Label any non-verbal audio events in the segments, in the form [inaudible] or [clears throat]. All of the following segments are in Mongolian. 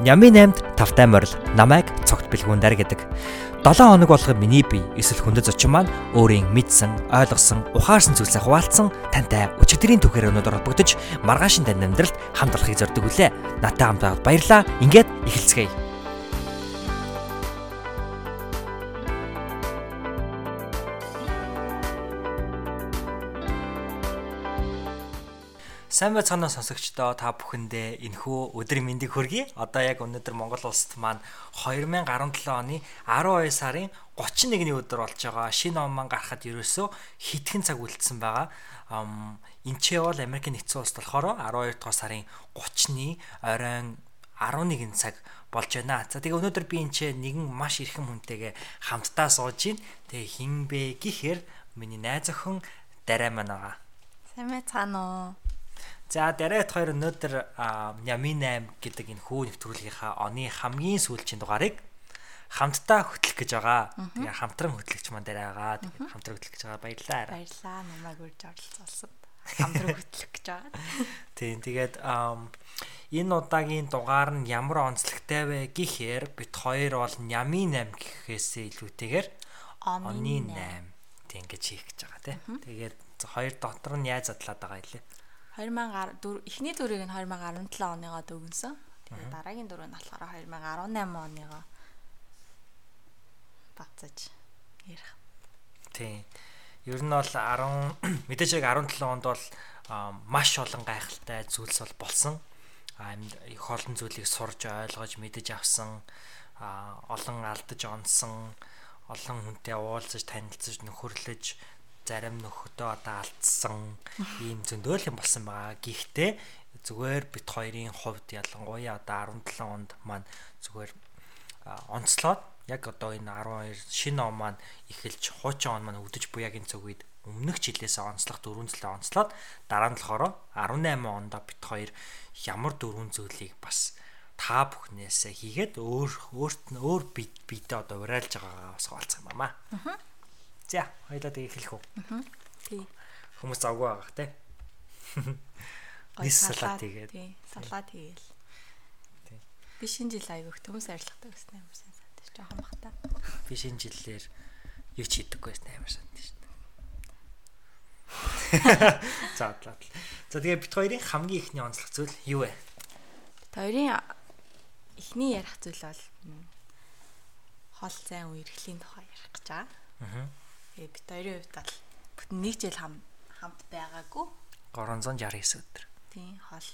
Нями 8-д тавтай морил намайг цогт бэлгүүндэр гэдэг. 7 хоног болгоо миний бие эсвэл хүндэт зочин маань өөрийн мэдсэн, ойлгосон, ухаарсан зүйлсээ хуваалцсан тантай өчигдрийн түүхээр өнөдөр холбогдож маргаашин тань амьдралд хамт олохыг зорддог үлээ. Натай хамт баярлаа. Ингээд эхэлцгээе. Сайн байцгаана сонсогчдоо та бүхэндээ энэхүү өдрийн мэндийг хүргэе. Одоо яг өнөөдөр Монгол улсад маань 2017 оны 12 сарын 31-ний өдөр болж байгаа. Шинэ он маань гарахад ерөөсөө хитгэн цаг үлдсэн байгаа. Энд ч бол Америкийн нэгдсэн улсад болохоор 12 дугаар сарын 30-ны оройн 11 цаг болж байна. За тэгээ өнөөдөр би энэ ч нэгэн маш эрхэм хүнтэйгээ хамтдаа сууж гин. Тэгээ хин бэ гэхээр миний найз охин Дарай маань байгаа. Сайн байцгаана уу? За дараад хоёр өнөөдөр Ями 8 гэдэг энэ хүү нэвтрүүлгийнхаа оны хамгийн сүүлчийн дугаарыг хамтдаа хөтлөх гэж байгаа. Тэгээ хамтран хөтлөгч маань дараа байгаа. Тэгээ хамтран хөтлөх гэж байгаа. Баярлалаа. Баярлалаа. Намайг урьж оролцуулсад хамтран хөтлөх гэж байгаа. [laughs] Тийм тэгээд энэ удаагийн дугаар нь ямар онцлогтой вэ гэхээр бит хоёр бол Ями 8 гэхээсээ илүүтэйгээр оны 8 тийм гэж хийх гэж байгаа тийм. Тэгээд хоёр дотор нь яаж задлаад байгаа юм лээ. 2004 эхний дүрийг нь 2017 оныгоо дүгнсэн. Тэгээд дараагийн дүр нь болохоор 2018 оныгоо бацаж ярих. Тийм. Ер нь бол 10 [coughs] мэдээж яг 17 онд бол маш олон гайхалтай зүйлс бол болсон. их олон зүйлийг сурж ойлгож мэдэж авсан олон алдаж онсон олон хүнтэй уулзаж танилцж нөхөрлөж зарим нөхөдөө одоо алдсан ийм зөндөөл юм болсон байгаа. Гэхдээ зүгээр бит хоёрын хувьд ялангуяа одоо 17 онд маань зүгээр онцлоод яг одоо энэ 12 шинэ он маань эхэлж хуучин он маань өвдөж буяг энэ цаг үед өмнөх жилээс онцлох дөрвөн зүйлээ онцлоод дараа нь болохоор 18 онд бит хоёр ямар дөрвөн зүйлийг бас та бүхнээсээ хийгээд өөр өөрт нь өөр бидээ одоо урайлж байгаагаа бас хаалцах юм аа. Аа За, хоёлаа тэгээ эхлэх үү? Аа. Тий. Хүмүүс завгүй байгаа те. Нис салат тэгээд. Тий, салат хийгээл. Тий. Би шинэ жил аяг хүмүүс арилгатай байсан амар сайн санагдаж жоохон бахта. Би шинэ жилээр юу ч хийдэггүй байсан амар санагдаж шин. [laughs] За, за. За тэгээ бит хоёрын хамгийн ихний онцлог зүйл юу вэ? Бит хоёрын эхний ярих зүйл бол хол зайн үерхлийн тухай ярих гэж байгаа. Аа Тэгээ бит хоёрын хувьд бол бүтэн нэг жил хам хамт байгаагүй. 369 өдөр. Тийм хол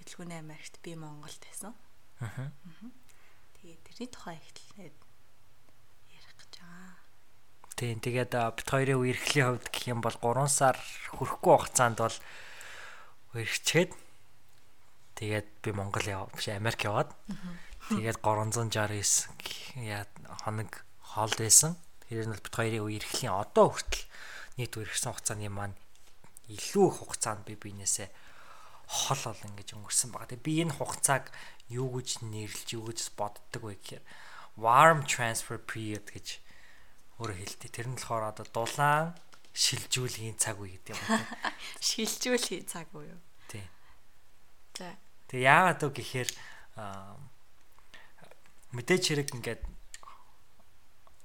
бэлгүүний Америкт би Монголд байсан. Аа. Тэгээ тэрний тухай ихлээд ярих гэж байгаа. Тийм тэгээд бит хоёрын үерхлийн хувьд гэх юм бол 3 сар хүрэхгүй хугацаанд бол үерхчээд тэгээд би Монгол яв биш Америк яваад тэгээд 369 яа хоног хоол байсан. Тэр нь бол бит хоёрын үе эрхлийн одоо хүртэл нийт үерхсэн хугацааны маань илүү их хугацаанд би биенээсээ хол ол ингэж өнгөрсөн байгаа. Тэгээ би энэ хугацааг юу гэж нэрлэж юу гэж боддог вэ гэхээр warm transfer period гэж өөрө хэлдэг. Тэр нь болохоор одоо дулаан шилжүүлгийн цаг үе гэдэг юм байна. [laughs] Шилжүүлгийн цаг уу юу? Тийм. За. Тэгээ яагаад вэ гэхээр мэдээч хэрэг ингээд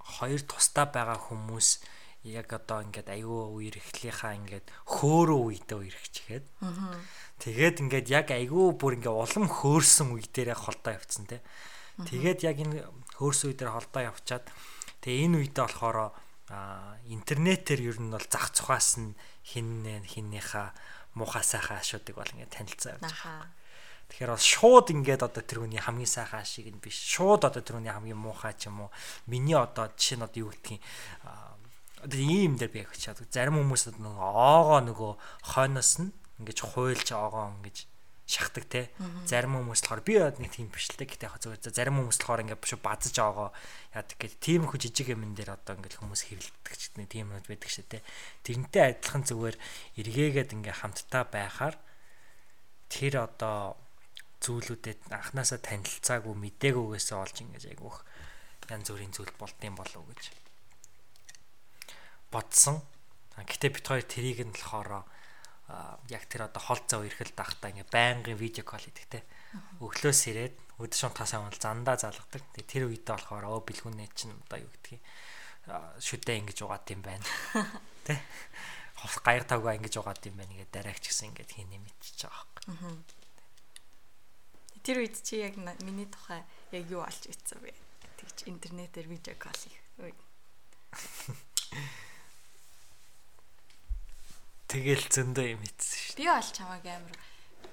хоёр тусдаа байгаа хүмүүс яг одоо ингээд аюу үер эхлийнхаа ингээд хөөрөө үедээ үер эхчихэд. Тэгээд ингээд яг аюу бүр ингээд улам хөөрсөн үе дээрээ холдоо явцсан те. Тэгээд яг энэ хөөрсөн үе дээр холдоо явчаад тэгээ энэ үедээ болохоор интернетээр ер нь бол зах цухаас нь хин хиннийхаа муухай сайхан ашуудыг бол ингээд танилцаа явж байгаа. Тэгэхээр бас шууд ингээд одоо тэр хүний хамгийн сайхан ашиг нь биш. Шууд одоо тэр хүний хамгийн муухай ч юм уу. Миний одоо жишээ нь одоо юу гэдгийг одоо ийм дээр би яг чад. Зарим хүмүүс нөгөө оогоо нөгөө хойноос нь ингэж хуйлж оогоо ингэж шахдаг те. Зарим хүмүүс болохоор би нэг тийм биш л те. Гэтэ яг зөв зарим хүмүүс болохоор ингээд биш базж оогоо яадаг гэдэг. Тийм их жижиг юмн дээр одоо ингээд хүмүүс хэвлэлдэг ч нэг тийм юм байдаг шээ те. Тэрнтэй адилхан зүгээр эргээгээд ингээд хамтдаа байхаар тэр одоо зүйлүүдэд анханасаа танилцаагүй мдэггүйгээсээ олж ингэж айгүйх янз бүрийн зүйл болдсон болов гэж бодсон. Гэтэ бит хоёр тэрийг нь болохоор яг тэр одоо хол зав ирэхэл дахтаа ингээ байнгын видео кол хийдэг те. өглөөс ирээд өдөр шунтахаас өмнө зандаа залгадаг. Тэр үедээ болохоор өө бэлгүүнээ чинь одоо юу гэдгийг шүдээ ингэж угаад юм байна. [laughs] Тэ? Гаяр тавгаа ингэж угаад юм байна гэдэг дараагч гэсэн ингэж хийнэ мэдчихэж байгаа байхгүй. Тэр үед чи яг миний тухай яг юу олж ицсэн бэ? Тэгж интернетээр видео кол хийх. Тэгэл зөндөө юм хийсэн шүү. Би бол чамааг амар.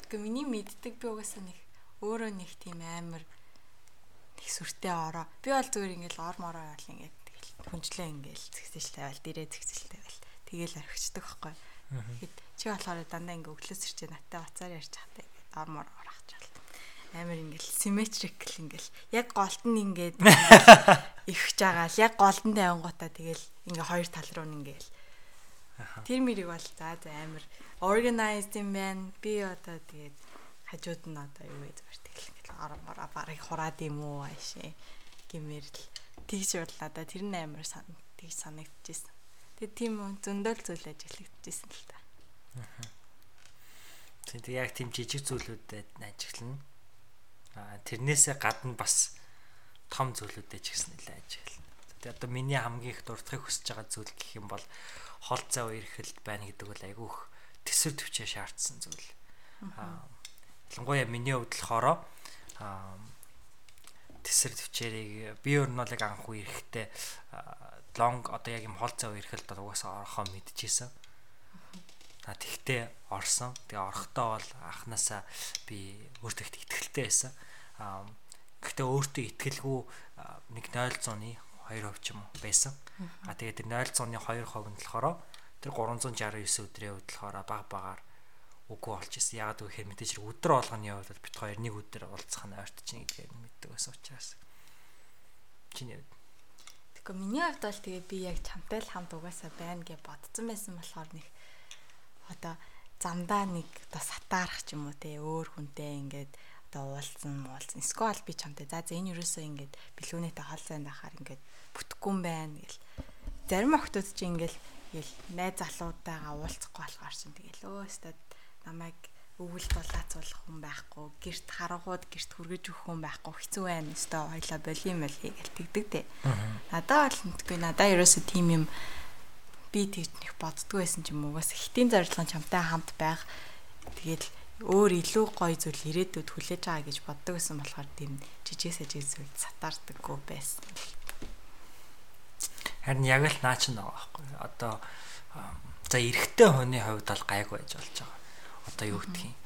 Гэхдээ миний мэддэг би угаасаа нэг өөрөө нэг тийм амар нэг сүртэй ороо. Би бол зүгээр ингээл ор мороо бол ингээд тэгэл хүнжлээ ингээл зэгсэж тавиал дээрээ зэгсэж тавиал. Тэгэл орхичдаг байхгүй. Тэгэхэд чи болохоор дандаа ингээ өглөөс ирчээ наттай бацаар ярьж хахтай ор мороо орохчаал. Амар ингээл симметрикл ингээл яг голд нь ингээд [laughs] ихж байгаа л яг голдон тавингуудаа тэгэл ингээ хоёр тал руу ингээл Тэр мэрийг бол за амар organized юм байна. Би одоо тэгээд хажууд нь одоо юу зүгээр тэгэл ингээл бороо барыг хураад юм уу аашээ гэмээр л тэгж бодлоо да тэр нь амар сан тэгж санагдчихсэн. Тэгээд тийм зөндөл зүйл ажиглагдчихсэн л та. Тэгээд яг тийм жижиг зүйлүүдэд ажиглана. Тэрнээсээ гадна бас том зүйлүүдэд ч гэсэн нэлээд ажиглана. Тэгээд одоо миний хамгийн их дурдахыг хүсэж байгаа зүйл гэх юм бол хол зай үерхэлд байна гэдэг бол айгүйх төсөв төвчөө шаардсан зүйл. Аа ялангуяа миний хувьд болохоор аа тэсэр төвчээрийг би өөр нь бол яг анх үерхэхдээ лонг одоо яг юм хол зай үерхэлд угаасаа орохоо мэдчихсэн. А тэгтээ орсон. Тэгээ орохдоо бол анханасаа би өөртөө ихтэй байсан. Гэхдээ өөртөө итгэлгүй нэг 0.100-ны 2% ч юм уу байсан. А тэгээд тэр 0.2% нь болохоор тэр 369 өдрийн болохоор баг багаар үгүй болж исэн. Ягаад гэвэл мэдээж өдөр болгоны хувьд бит хоёр нэг өдөр уулзах нь ойрт чинь гэдгийг мэддэг байсан учраас. Чиний хувьд. Тэгэхээр миний хувьд бол тэгээ би яг чамтай л хамт угаасаа байна гэж бодсон байсан болохоор нэг одоо замдаа нэг одоо сатаарах ч юм уу те өөр хүнтэй ингээд одоо уулзсан уулзсан. Эсвэл би чамтай за за энэ юусоо ингээд бэлгүүнэтэй хол зайн байхаар ингээд бүтэхгүй юм байна гэл. Зарим охтууд чи ингээл ингээл найз залуудаагаа уулзахгүй болохоор чинь тэгэл өө өстөд намайг өвөл дулаацуулах хүн байхгүй гэрт харангууд гэрт хүргэж өгөх хүн байхгүй хэцүү байна өстөө хоёлаа болим мэл гэл тэгдэг те. Надаа бол мэдгүй надаа ерөөсө тийм юм би тэгж нэг боддгоо байсан ч юм уу бас хитийн зорилгын чамтай хамт байх тэгэл өөр илүү гоё зүйл ирээдүйд хүлээж байгаа гэж боддог байсан болохоор тийм жижиг сажиг зүйл сатаардаггүй байсан. Харин яг л наа ч нэг байхгүй. Одоо за эрэгтэй хүний хувьд бол гайг байж болж байгаа. Одоо юу гэдгийг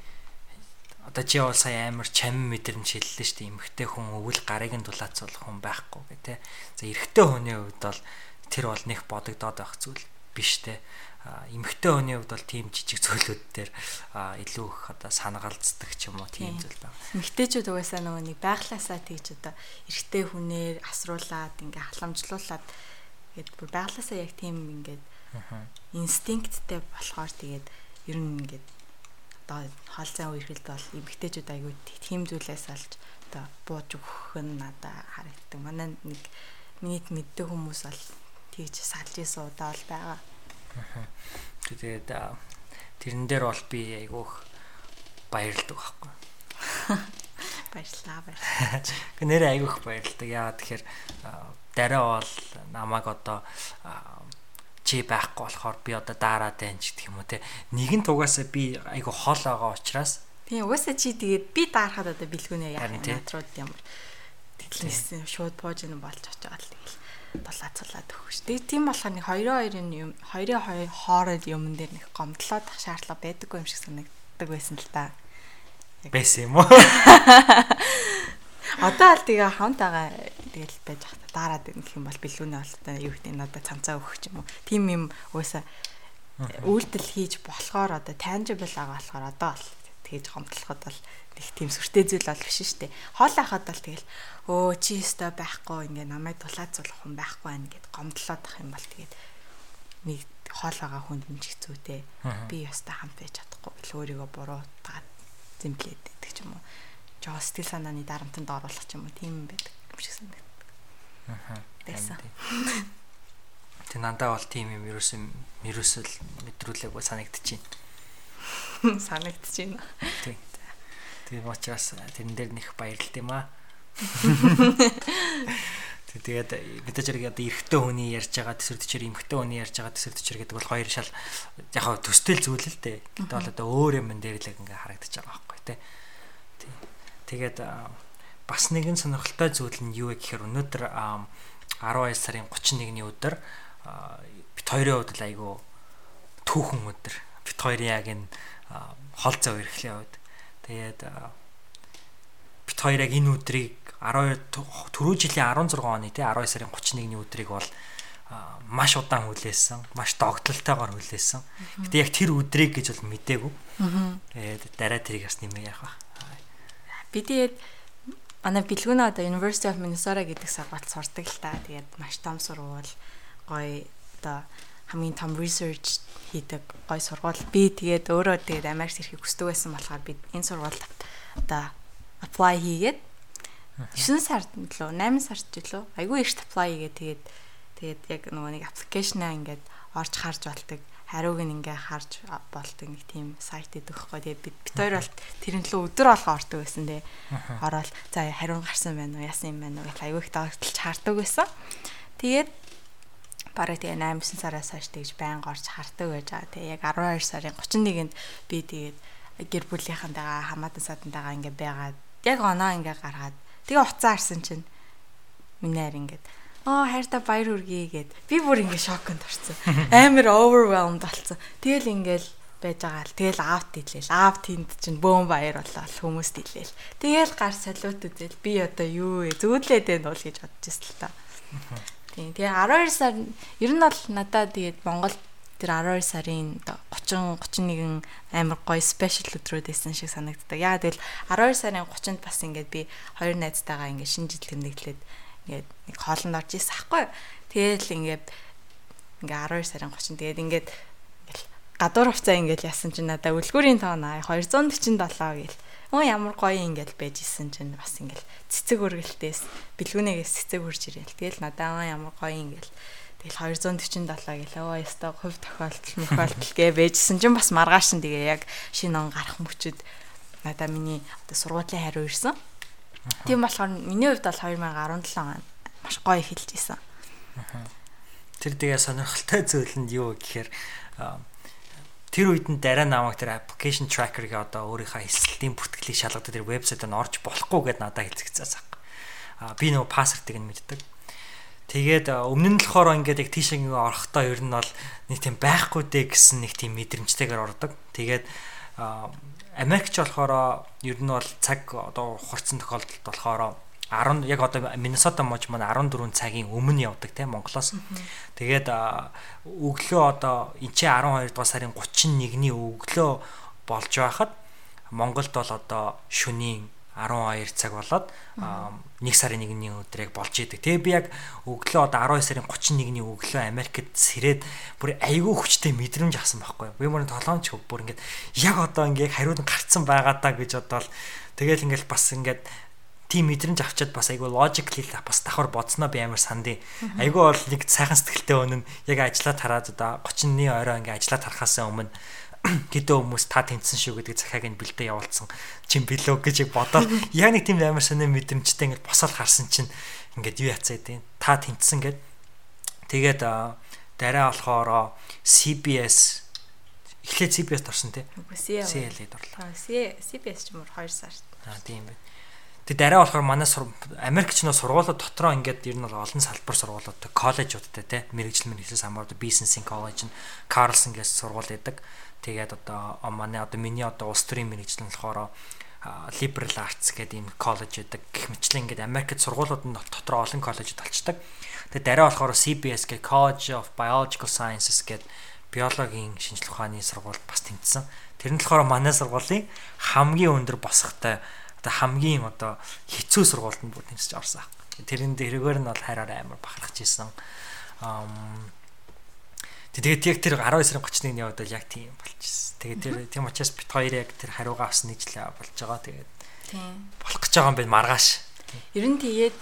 одоо чи бол сая амар чам мэдрэмж хэллээ шүү дээ. Эмэгтэй хүн өвөл гарыг нь дулаацуулах хүн байхгүй гэх тээ. За эрэгтэй хүний хувьд бол тэр бол нэг бодогдоод байх зүйл биш те. Эмэгтэй хүний хувьд бол тийм жижиг зүйлүүд дээр илүү их одоо санагалцдаг ч юм уу тийм зүйл байна. Эмэгтэйчүүд угаасаа нөгөө нэг байглаасаа тэгж одоо эрэгтэй хүнээр асруулаад ингээ халамжлуулаад Тэгээд бүр байглаасаа яг тийм ингээд инстинкттэй болохоор тэгээд ер нь ингээд одоо хоол зайн үерхэлд бол эмгтээчүүд аягүй тийм зүйлээс олж одоо бууж өгөх нь надад харагддаг. Манай нэг миний мэддэг хүмүүс бол тэгж салж исэн удаа бол байгаа. Тэгээд тэрэн дээр бол би айгүйх баярлдаг байхгүй. Баярлалаа баярлалаа. [laughs] Гэ нэрээ айгүйх баярлдаг. Яагаад тэгэхээр дараа бол намайг одоо чи байхгүй болохоор би одоо daarаад байна ч гэх юм уу те. Нэгэн тугаасаа би айгу хол байгаа учраас Тийм угаасаа чи тэгээд би даарахад одоо бэлгүүнээ яах надрууд ямар тэтлээс шууд пуужин болж очиж байгаа л тэгэл дулаацуулаад өгөх ш. Тэгээд тийм болохоор нэг хоёрын хоёрын юм хоёрын хооронд юмн дээр нэг гомдлоод шаардлага байдаггүй юм шиг санагддаг байсан л та. Байсан юм уу? [laughs] Одоо л тэгээ хамт байгаа тэгэл байж хата дараад ирэх юм бол бэлгүүнээ олтой юу гэдэг надад цамцаа өгөх ч юм уу. Тим юм уусаа үйлдэл хийж болохоор одоо tangible байгаа болохоор одоо л тэгж хомдлоход бол их тийм сүртэй зүйл бол биш шүү дээ. Хоол ахад бол тэгэл өө чи өстой байхгүй ингээ намайг дулаацуулах хүн байхгүй байна гэд гомдлоод ах юм бол тэгээд нэг хоол байгаа хүнд нь ч хэцүүтэй. Би өстой хамт байж чадахгүй л өөрийгөө буруутгаад зэмлээд байдаг ч юм уу жоо сэтгэл санааны дарамтанд оруулах ч юм уу тийм байдаг юм шиг санагдав. Аа. Байсан. Тэг нандаа бол тийм юм ерөөсөн ерөөсөл мэдрүүлээгүй санагдчихээн. [laughs] Санагдчихээн. Тийм. Тийм учраас тэрэн дээр нэх баярлалт юм аа. [laughs] Тэгээд бид зэрэг одоо эрэгтэй хүний ярьж байгаа төсөр төчөр эмэгтэй хүний ярьж байгаа төсөр төчөр гэдэг бол хоёр шал яг хаа төстэй зүйл л дээ. Гэтэл бол одоо өөр юм дээр л ингээ харагдаж байгаа байхгүй тий. Тэгээд бас нэгэн сонирхолтой зүйл нь юу вэ гэхээр өнөөдөр 12 сарын 31-ний өдөр бит хоёрын хувьд айгүй түүхэн өдөр. Бит хоёрын яг энэ хол зав эрхлийн хувьд. Тэгээд бит хоёр яг энэ өдрийг 12 түрүү жилийн 16 оны тий 12 сарын 31-ний өдрийг бол маш удаан хүлээсэн, маш догтлолтойгоор хүлээсэн. Гэтэ яг тэр өдрийг гэж бол мдээгүй. Тэгээд дараа тэрийг бас нэмээ яах вэ? Би тэгээд манай бэлгүүнээ одоо University of Minnesota гэдэг сургуульд сурдаг л та. Тэгээд маш том сургууль, гоё одоо хамгийн том research хийдэг гоё сургууль. Би тэгээд өөрөө тэгээд Америкт ирэхийг хүсдэг байсан болохоор би энэ сургуульд одоо apply хийгээд 9 сард лөө 8 сард лөө айгүй ихт apply хийгээ тэгээд тэгээд яг нөгөө нэг аппликейшнаа ингээд орж харж болдог. Хариуг нь ингээ харж болдог нэг тийм сайт идэх байхгүй тэгээд бид бид хоёр бол тэрэн лөө өдөр болго ордог байсан дээ ороод за хариу гарсан байна уу яасан юм байна уу айгүй их дагталж хардаг байсан. Тэгээд бараг тэгээ 8 9 сараас хойш тэгж байнга орж хардаг байж байгаа. Тэгээ яг 12 сарын 31-нд би тэгээд гэр бүлийнхэнтэйгээ хамаатан садантайгаа ингээ байгаад яг оноо ингээ гаргаад Тэгээ уцаа харсан чинь хайр ингээд оо хайртай баяр хүргэе гэд. Би бүр ингээд шоконд орсон. [laughs] Амар overwhelmed болсон. Тэгэл ингээд байж байгаа л. Тэгэл аавт хэлээл аав тэнд чинь бөөм баяр болол хүмүүст хэлээл тэгэл гар салют үзэл би одоо юу вэ? Зөөдлээд байна уу гэж бодож ирсэн л та. [laughs] Тийм тэгээ 12 сар ер нь бол надад тэгээд Монгол тэр 12 сарын 30 31 амар гоё спешиал өдрүүд байсан шиг санагддаг. Яа тэгэл 12 сарын 30-нд бас ингээд би хоёр найзтайгаа ингээд шинэ жил тэмдэглээд ингээд нэг хоолнд орж ирсэн хгүй. Тэгэл ингээд ингээд 12 сарын 30 тэгээд ингээд гадуур хувцаа ингээд яасан чинь надаа үлгүүрийн тоон 247 гэл. Өө ямар гоё ингээд байж исэн чинь бас ингээд цэцэг өргөлтөөс бэлгүүнээс цэцэг үрж ирээл. Тэгэл надаа ямар гоё ингээд Тэгэл 247 гэлээ оо яста хувь тохиолдол мөхөлдөл гэ бэжсэн чинь бас маргааш нь тэгээ яг шинэ он гарах мөчөд надаа миний одоо сургуулийн хариу ирсэн. Тийм болохоор миний хувьд бол 2017 он маш гоё эхэлж исэн. Тэр тэгээ сонирхолтой [laughs] зүйл нь юу гэхээр тэр үед нь дараа намайг тэр application tracker-ыг одоо өөрийнхөө эсэлтийн бүртгэлийг шалгадаг тэр вебсайт нь орж болохгүй гэдээ надад хэлцгээсэн. А би нөгөө пассвортыг нь мэддэг Тэгээд өмнө нь болохоор ингээд яг тийш ингээ орохдоо ер нь бол нэг тийм байхгүй дээ гэсэн нэг тийм мэдрэмжтэйгээр ордог. Тэгээд Америкч болохоор ер нь бол цаг одоо хурцсан тохиолдолд болохоор 10 яг одоо Миннесота мож маань 14 цагийн өмнө явдаг тийм Монголоос. Тэгээд өглөө одоо энэ чи 12 дугаар сарын 31-ний өглөө болж байхад Монголд бол одоо шөнийн 12 цаг болоод 1 сарын 1-ний өдрийг болж идэг. Тэгээ би яг өглөө одоо 12 сарын 31-ний өглөө Америкт сэрээд бүр айгүй хүчтэй мэдрэмж авсан байхгүй юу. Би мөрөнд толомч бүр ингээд яг одоо ингээд хариуд гарцсан байгаа даа гэж бодоод тэгэл ингээд бас ингээд тийм мэдрэмж авчаад бас айгүй логикли бас давхар бодсноо би амар сандын. Айгүй бол нэг сайхан сэтгэлтэй өнөн яг ажиллаад хараад одоо 30-ны орой ингээд ажиллаад харахаас өмнө [clears throat] гэдэг хүмүүс та тэнцсэн шүү гэдэг захааг нь бэлдээ явуулсан чим билүү гэж бодоод [laughs] яг нэг тийм амар сонир мэдрэмжтэй ингээд босоод харсан чинь ингээд юу яцаа идэв та тэнцсэн гэд тэгээд дараа болохоор CBS эхлээд CBS-д орсон тий. CL-д орлоо. CBS ч мөр 2 сар. Аа тийм байна. Тэг дараа болохоор манай Америкч нөө сургуулиуд дотроо ингээд ер нь бол олон салбар сургуулиудтай коллежуудтай тий мэрэгжил мэрэгжлээс хамаардаг бизнесийн коллеж нь Carlson гэж сургууль байдаг. Тэгээд одоо манай одоо миний одоо улс төрийн мэрэгжил нь болохоор liberal arts гэдэг ийм коллеж байдаг. Гэх мэтлэн ингээд Америкт сургуулиуд нь дотор олон коллежид олцдог. Тэгээд дараа болохоор CBS гэх College of Biological Sciences гэдэг биологийн шинжилгээ ухааны сургуульд бас тэмцсэн. Тэр нь болохоор манай сургуулийн хамгийн өндөр босготой одоо хамгийн одоо хэцүү сургуульд нь бүр тэмцэж орсон. Тэрэн дээргээр нь бол хайраар амар бахархаж исэн. Тэгээд яг тэр 12 сарын 31-ний яваад бол яг тийм болчихсон. Тэгээд тэр тийм учраас бит хоёр яг тэр хариугаа авсан нэг жил болж байгаа. Тэгээд тийм болох гэж байгаа юм байна маргааш. Ер нь тэгээд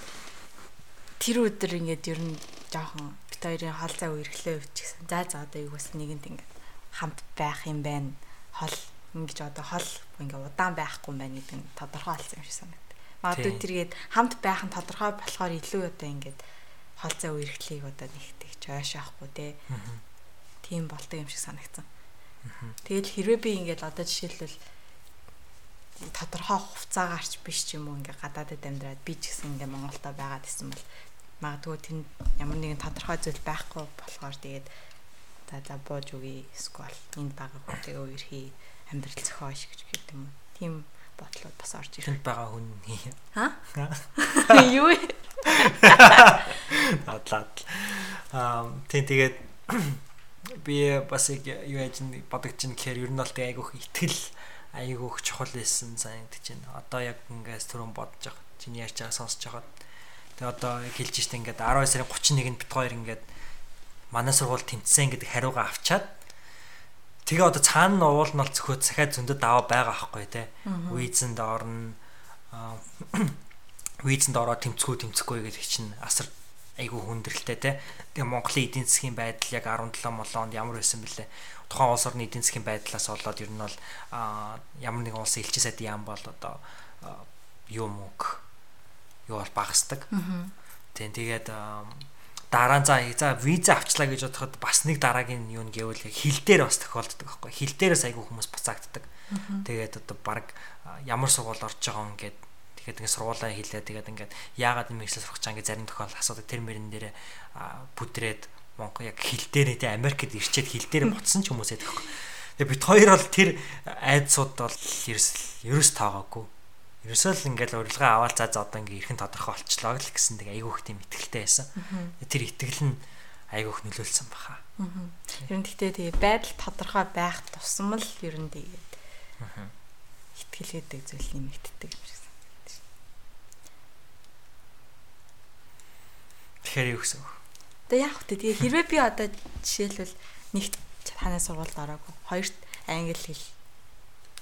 тэр өдөр ингээд ер нь жоохон бит хоёрын хоол цай үерхлээ өвчихсэн. За за одоо юу бас нэгэнт ингээд хамт байх юм байна. Хол ингэж одоо хол ингээ удаан байхгүй байна гэдэг нь тодорхой болсон юм шиг санагдав. Магадгүй тэргээд хамт байх нь тодорхой болохоор илүү одоо ингээд хол зай үерхлийг одоо нэгтгэж ойшоохгүй те. Тийм болдог юм шиг санагдсан. Тэгэл хэрвээ би ингээд одоо жишээлбэл тодорхой хугацаагаарч биш ч юм уу ингээ гадаадд амьдраад би ч гэсэн ингээ Монголдо байгаад исэн бол магадгүй тэнд ямар нэгэн тодорхой зүйл байхгүй болохоор тэгээд за за бууж өгье эсвэл энд байгаа хүнтэйгээ үерхий амьдрал зохиош гэж гэдэг юм. Тийм бодлоод бас орж ирэх. Байгаа хүн ха? [laughs] Юу вэ? Атлаад. Аа тийм тэгээд [clears throat] би бас яг юу яаж бодож чинь гэхээр ер нь бол айгүйх итгэл айгүйх чухал байсан санагдаж байна. Одоо яг ингээс түрүүн бодож байгаа. Чиний ярьж байгаа сонсож байгаа. Тэгээ одоо хэлж штэ ингээд 12 сарын 31-нд бит хоёр ингээд манай сургууль тэмцсэн гэдэг хариугаа авчаад тэгээ одоо цаана нь уул нь бол зөвхөн захиад зөндөд даваа байгаа аахгүй те. Визэнд орно [clears throat] визэнд ороод тэмцэхгүй тэмцэхгүй гэдэг чинь асар айгүй хүндрэлтэй те. Тэгээ Монголын эдийн засгийн байдал яг 17 молоонд ямар байсан бэлээ. Тухайн улс орны эдийн засгийн байдлаас болоод ер нь бол ямар нэгэн улсын элчин сайдын яам бол одоо юу мөнгө юу бол багасдаг. Тийм тэгээд дараа за за виза авчлаа гэж бодоход бас нэг дараагийн юу гэвэл хил дээр бас тохиолддог байхгүй. Хил дээрээс айгүй хүмүүс буцаагддаг. Тэгээд одоо баг ямар сургууль орж байгаа юм гээд тэгээд ингэ сургуулаа хэлээ. Тэгээд ингээд яагаад юм ихлэ сурах ингэ зарим тохиол асуудаг тэр мөрөн дээр бүдрээд Монгол яг хил дээр тэ Америкт ирчээд хил дээр буцсан ч хүмүүс байдаг. Тэгээд бид хоёр бол тэр айдсууд бол ерөөс ерөөс таагаагүй ерөөсөө л ингээл урилга аваад за за одоо ингээ эрхэн тодорхой болчлоо л гэсэн тэг айгүйх тийм ихтэй байсан. Тэр итгэл нь айгүйх нөлөөлсөн баха. Ер нь гэхдээ тэгээ байдал тодорхой байх тусам л ер нь тэгээд итгэл гэдэг зүйл нэмэгддэг юм шиг санагдаж байна. Тэгэхээр юу гэсэн үг? Тэгээ яг хөтэ тэгээ хэрвээ би одоо жишээлбэл нэгт танай сургуульд ороогүй хоёрт англи хэл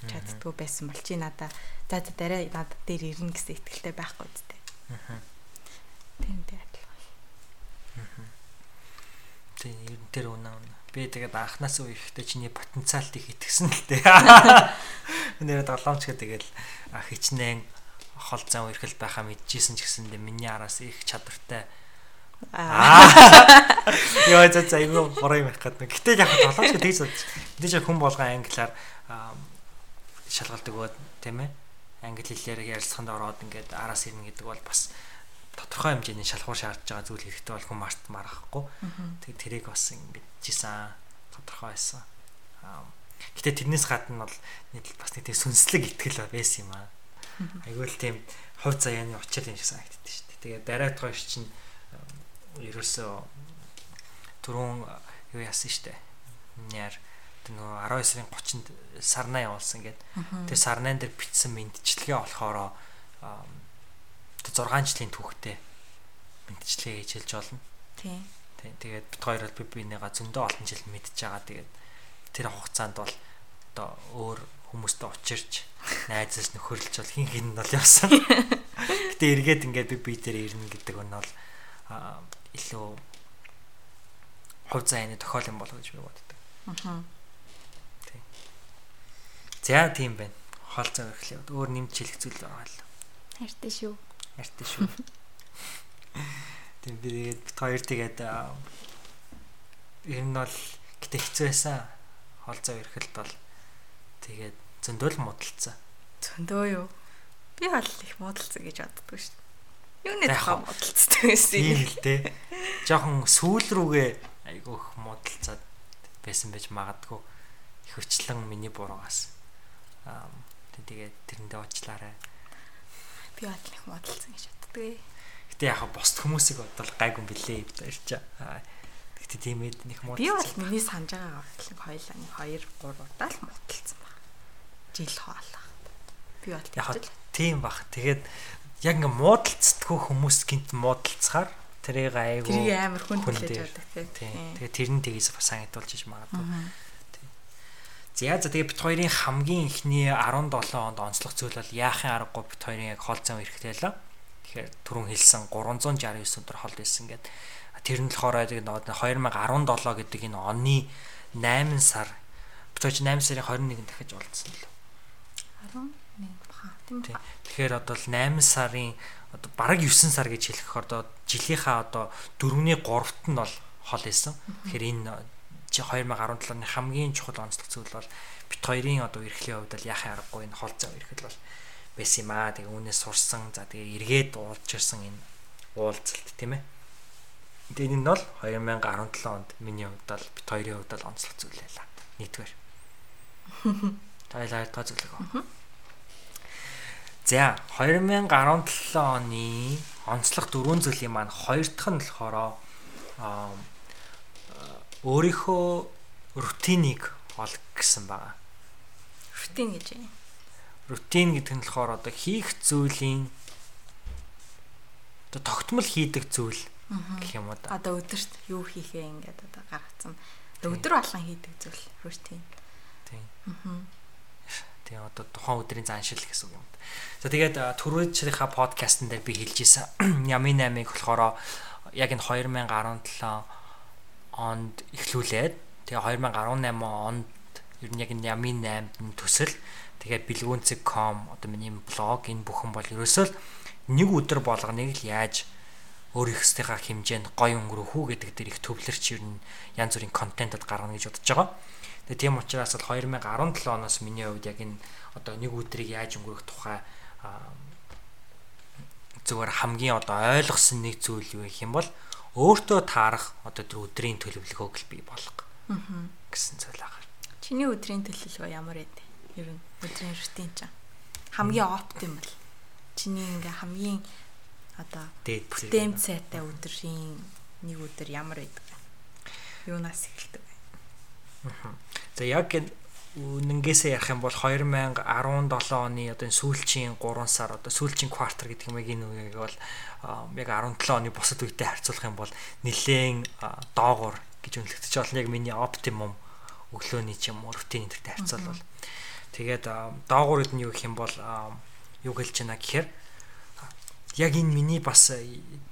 чаддгүй байсан бол чи надаа за за дараа надад дээр ирнэ гэсэн итгэлтэй байхгүй үстэй. Аа. Дээ адилхан. Аа. Тийм ер нь тэр үнэ. Би тэгээд анханаас үе ихтэй чиний потенциалд их итгэсэн л дээ. [laughs] Нэр долоомч гэдэг л хичнээн хол зам өрхөл байхаа мэдчихсэн ч гэсэн миний араас их чадвартай Аа. Яа [laughs] за за айгүй юм их гэдэг. Гэтэл яг долоомч тэгж бодчих. Мэдээж хүн болгон англиар шалгалдаг бод тийм ээ англи хэлээр ярилцаханд ороод ингээд араас ирнэ гэдэг бол бас тодорхой хэмжээний шалгуур шаардж байгаа зүйл хэрэгтэй бол хүн март марахгүй. Тэг тэрийг бас жисэн тодорхой байсан. Гэтэ тэрнээс гадна бол нэг бас нэг тийм сүнслэг ихтгэл байсан юм аа. Айгүй л тийм хувь заяаны учир юм шиг санагддаг шүү дээ. Тэгээ дараат гоош чинь ерөөсөө түрүүн юу яасан шүү дээ. Няар нөгөө 12 сарын 30-нд сарнаа явуулсан гэдэг. Тэр сарнаан дээр бичсэн мэдчилгээ болохоор тэр 6 жилийн түүхтэй мэдчилгээ хийж хэлж болно. Тийм. Тийм. Тэгээд бид хоёр бол би бинийгаа зөндөө олон жил мэдж байгаа. Тэгээд тэр хугацаанд бол одоо өөр хүмүүстэй учирч найзаас нөхөрлж бол хин хин нь бол явсан. [laughs] Гэтэ эргээд ингээд би бие дээр ирнэ гэдэг нь бол илүү хувь заяаны тохиол юм болов гэж би боддог. Аа. За тийм байна. Хол цаг эхлэв. Өөр нэмж хэлэх зүйл байгаа л. Хайртай шүү. Хайртай шүү. Тийм тэгээд бит хоёр тэгээд ер нь бол гэтэ хэцүү байсан. Хол цаг эрхэлт бол тэгээд зөндөл муудалцсан. Зөндөө юу? Би бол их муудалцсан гэж боддгоо шүү. Юуны тухай муудалцдаг байсан юм л дээ. Жохон сүүл рүүгээ айгүйх муудалцаад байсан байж магадгүй. Их өчлөн миний буруугаас тэгээд тэрэндээ уучлаарай. Би бат их модалсан гэж боддгоо. Гэтэ яг босд хүмүүсийг бодвол гайгүй бэлээ ирч. Гэтэ тийм ээ нэг мод. Би бол миний санаж байгаа гэх хоёлаа нэг 2 3 удаа л модалсан баг. Жил хоолоо. Би бол яг тийм баг. Тэгээд яг ингээ муудалцдаггүй хүмүүс гинт муудалцахаар тэрийг айгүй тэрийг амар хүн хүлээж авдаг тийм. Тэгээд тэр нь тгийс бас санагдуулж иж магадгүй. За за тэгээ бит хоёрын хамгийн ихний 17 онд онцлог зүйл бол яахын аргагүй бит хоёрын яг хол зам эрэхтэй л. Тэгэхээр түрүүн хэлсэн 369 өдөр хол байсан гэдэг. Тэр нь болохоор тэгээд 2017 гэдэг энэ оны 8 сар битүүч 8 сарын 21-нд дахиж уулзсан л. 11 баха. Тийм ба. Тэгэхээр одоо л 8 сарын одоо бараг 9 сар гэж хэлэх одоо жилийнхаа одоо 4-ний 3-т нь бол хол байсан. Тэгэхээр энэ 2017 оны хамгийн чухал онцлог зүйл бол бит хоёрын одоо эрхлийн хувьд л яхаа аргагүй энэ хол зав эрхэл бол байсан юм аа. Тэгээ үүнээс сурсан. За тэгээ эргээд уулж ирсэн энэ уулзалт тийм ээ. Тэгээд энэ бол 2017 онд миний хувьд бол бит хоёрын хувьд бол онцлог зүйл байлаа. Нийтгээр. Тайлаа та зөвлөг. За 2017 оны онцлог дөрвөн зүйлийн маань хоёр дахь нь болохоор өөрийнхөө рутинийг ол гэсэн байгаа. Рутин гэж юм. Рутин гэдэг нь болохоор одоо хийх зүйлийн одоо тогтмол хийдэг зүйл гэх юм уу да. Одоо өдөрт юу хийхээ ингээд одоо гаргацсан. Өдөр болгон хийдэг зүйл рутин. Тийм. Аа. Тэгээ одоо тухайн өдрийн заншил гэсэн үг юм. За тэгээд түрүүчийнхаа подкастн дээр би хэлж исэн. [clears throat] Ямын 8-ыг болохоор яг энэ 2017 онд эхлүүлээд тэгээ 2018 онд ер нь яг Ямин 8-д нь төсөл тэгээд бэлгүүнцэг.com одоо миний блог энэ бүхэн бол ерөөсөө нэг өдөр болгоныг л яаж өөр их стихаа хэмжээнд гоё өнгөрөх үү гэдэг дээр их төвлөрч ер нь янз бүрийн контентод гаргана гэж бодож байгаа. Тэгээ тийм учраас л 2017 оноос миний хувьд яг энэ одоо нэг өдрийг яаж өнгөрөх тухай зүгээр хамгийн одоо ойлгосон нэг зүйл юу гэх юм бол өөртөө таарах одоо тэр өдрийн төлөвлөгөөг л бий болгох гэсэн зүйл байгаа. Чиний өдрийн төлөвлөгөө ямар вэ? Ер нь өдрийн рутин чинь хамгийн оптимал. Чиний ингээ хамгийн одоо бүтээн цайтай өдрийн нэг өдөр ямар байдаг вэ? Юунаас эхэлдэг вэ? За яг үнэнгээсээ ярих юм бол 2017 оны одоо энэ сүүлчийн 3 сар одоо сүүлчийн квартал гэдэг юм энэ үеийг бол яг 17 оны бусад үедээ харьцуулах юм бол нэлээд доогуур гэж үнэлэгдэж байна. Яг миний оптимум өглөөний ч юм уу рутин энтертэй харьцуулбал. Тэгээд доогуур үед нь юу гэх юм бол юу хэлж байна гэхээр яг энэ миний бас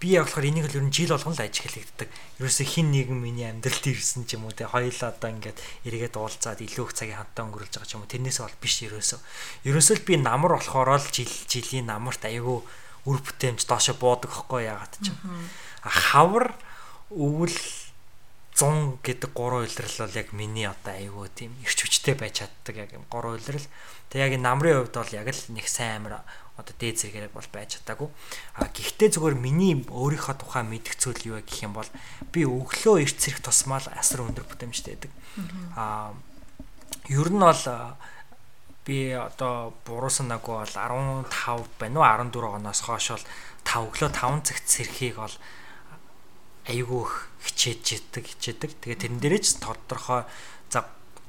би яг болохоор энийг л ер нь жил болгон л ажиг хэлэгддэг. Ерөөсө хин нэгэн миний амьдралд ирсэн ч юм уу те хоёлаа одоо ингээд эргээд уулзаад илүү их цагийн хантаа өнгөрүүлж байгаа ч юм уу тэрнээс бол биш ерөөсө. Ерөөсөө л би намар болохоор л жил жилийн намарт аягүй үр бүтээмж доошо буудаг хөхгүй яагаад ч юм. Хавар өвөл 100 гэдэг гурван үйлрэл бол яг миний одоо аягүй тийм эрч хүчтэй байж чаддаг яг гурван үйлрэл. Тэг яг намрын хувьд бол яг л нэг сайн амир одоо дээд зэрэг бол байж чадаагүй. А гэхдээ зүгээр миний өөрийнхөө тухай мэдэх зүйл юу вэ гэх юм бол би өглөө эрт зэрэг тусмал асар өндөр бүтээмжтэй байдаг. А ер нь бол би одоо буруу санаагүй бол 15 байна уу 14 оноос хойш бол 5 өглөө 5 цагт сэрхийг бол айгүй хичээж жидэг хичээдэг. Тэгээ тэрэн дээрээ ч тодорхой за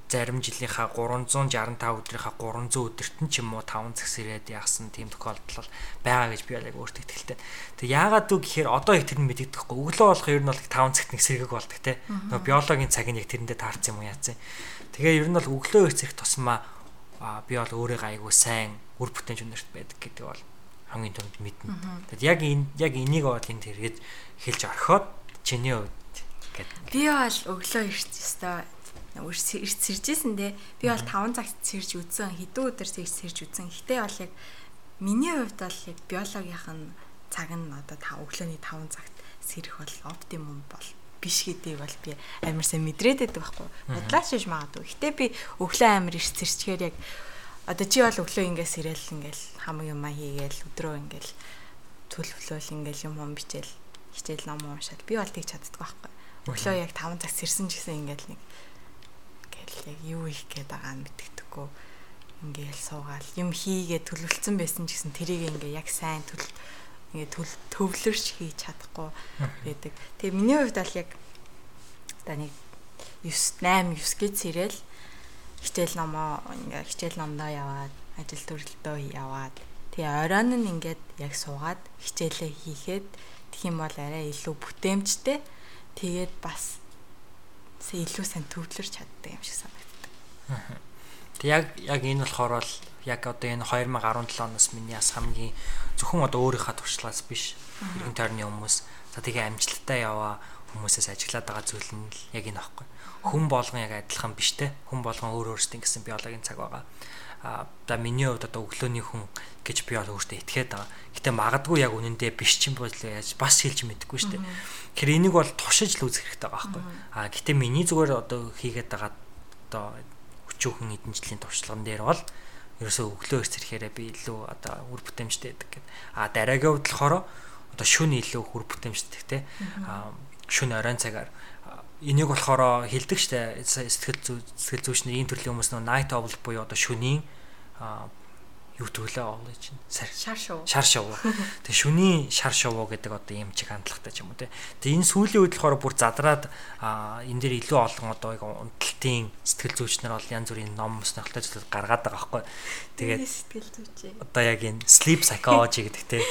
зарим жилийнхаа 365 өдрийнхаа 300 өдөрт нь ч юм уу 5 цагс ирээд яасан тийм тохиолдол байгаа гэж би яг өөртөө итгэлтэй. Тэг яагаад үг гэхээр одоо их тэр нь мэдэгдэхгүй. Өглөө болох ер нь бол 5 цагт нэг сэргэг болдог те. Нөгөө биологийн цагийг яг тэрэндээ таарсан юм уу яац. Тэгээ ер нь бол өглөө их зэрэг тусмаа би бол өөрийгөө айгүй сайн үр бүтэнч өнөрт байдаг гэдэг бол хамгийн түрүүнд мэднэ. Тэгэд яг энэ яг энийг бол энд хэрэгэж хэлж орхиод чиний хувьд гэдэг. Би бол өглөө ирч ёстой эрт сэржсэн дээ. Би бол 5 цагт сэрж үзсэн, хэдэн өдөр сэрж сэрж үзсэн. Гэтэ бол яг миний хувьд бол яг биологийнх нь цаг нь одоо 5 өглөөний 5 цагт сэрэх бол оптимум бол биш гэдэг бол би амар сайн мэдрээд байдаг байхгүй. Бодлаач шиж магадгүй. Гэтэ би өглөө амар эрт сэрчгээр яг одоо чи бол өглөө ингээс ирээл ингээл хам юмаа хийгээл өдрөө ингээл төлөвлөл ингээл юм юм бичээл хичээл ном уншаад би бол тэгж чаддаг байхгүй. Өглөө яг 5 цаг сэрсэн ч гэсэн ингээл нэг яг юу их гээд байгаа нь мэддэггүй ингээл суугаал юм хийгээ төлөвлөсөн байсан ч гэсэн тэрийг ингээ яг сайн төл ингээ төвлөрч хийж чадахгүй байдаг. Тэгээ миний хувьд бол яг одоо нэг 9 8 9 гэж сэрэл хичээл номоо ингээ хичээл номдоо яваад ажил төрөлдөө яваад тэгээ оройн нь ингээд яг суугаад хичээлээ хийхэд тэгэх юм бол арай илүү бүтээмжтэй тэгээд бас илүү сайн төвлөрч чаддаг юм шиг санагддаг. Тэг яг яг энэ болохоор бол яг одоо энэ 2017 оноос миний бас хамгийн зөвхөн одоо өөрийнхөө туршлагаас биш иргэн тойрны хүмүүс за тэгээ амжилттай яваа хүмүүсээс ажиглаад байгаа зүйл нь яг энэ аахгүй. Хүн болгон яг адилхан биш те. Хүн болгон өөр өөрсдийн гэсэн биологийн цаг байгаа. Да миний хувьд одоо өглөөний хүн гэж би бол өөртөө итгээд байгаа. Гэтэ магадгүй яг үнэндээ биш ч юм бол яаж бас хэлж мэдэхгүй шүү дээ. Тэгэхээр энийг бол тушиж л үзэх хэрэгтэй байгаа байхгүй. А гэтэ миний зүгээр одоо хийгээд байгаа одоо өчүүхэн эдэн жилийн туршлаган дээр бол ерөөсөө өглөө эрс ирэхээрээ би илүү одоо үр бүтээмжтэй байдаг гэдэг. А дараагийн хувьд болохоор одоо шүн илүү үр бүтээмжтэй те. А шүн оройн цагаар энийг болохоор хилдэг штэ сэтгэл сэтгэл зүйчний ийм төрлийн хүмүүс нөө night owl буюу одоо шөнийн юу төглөө оол гэж шар шоу. Шар шоу. [laughs] Тэгээ шүний шар шоу гэдэг одоо ийм чиг хандлагатай ч юм уу те. Тэгээ энэ сүүлийн үед болохоор бүр задраад энэ дээр илүү олон одоо яг унталтын сэтгэл зүйчнэр бол янз бүрийн ном сонирхолтой зүйлүүд гаргаад байгаа байхгүй. Тэгээд сэтгэл зүйчээ. Одоо яг энэ sleep psychology гэдэг те.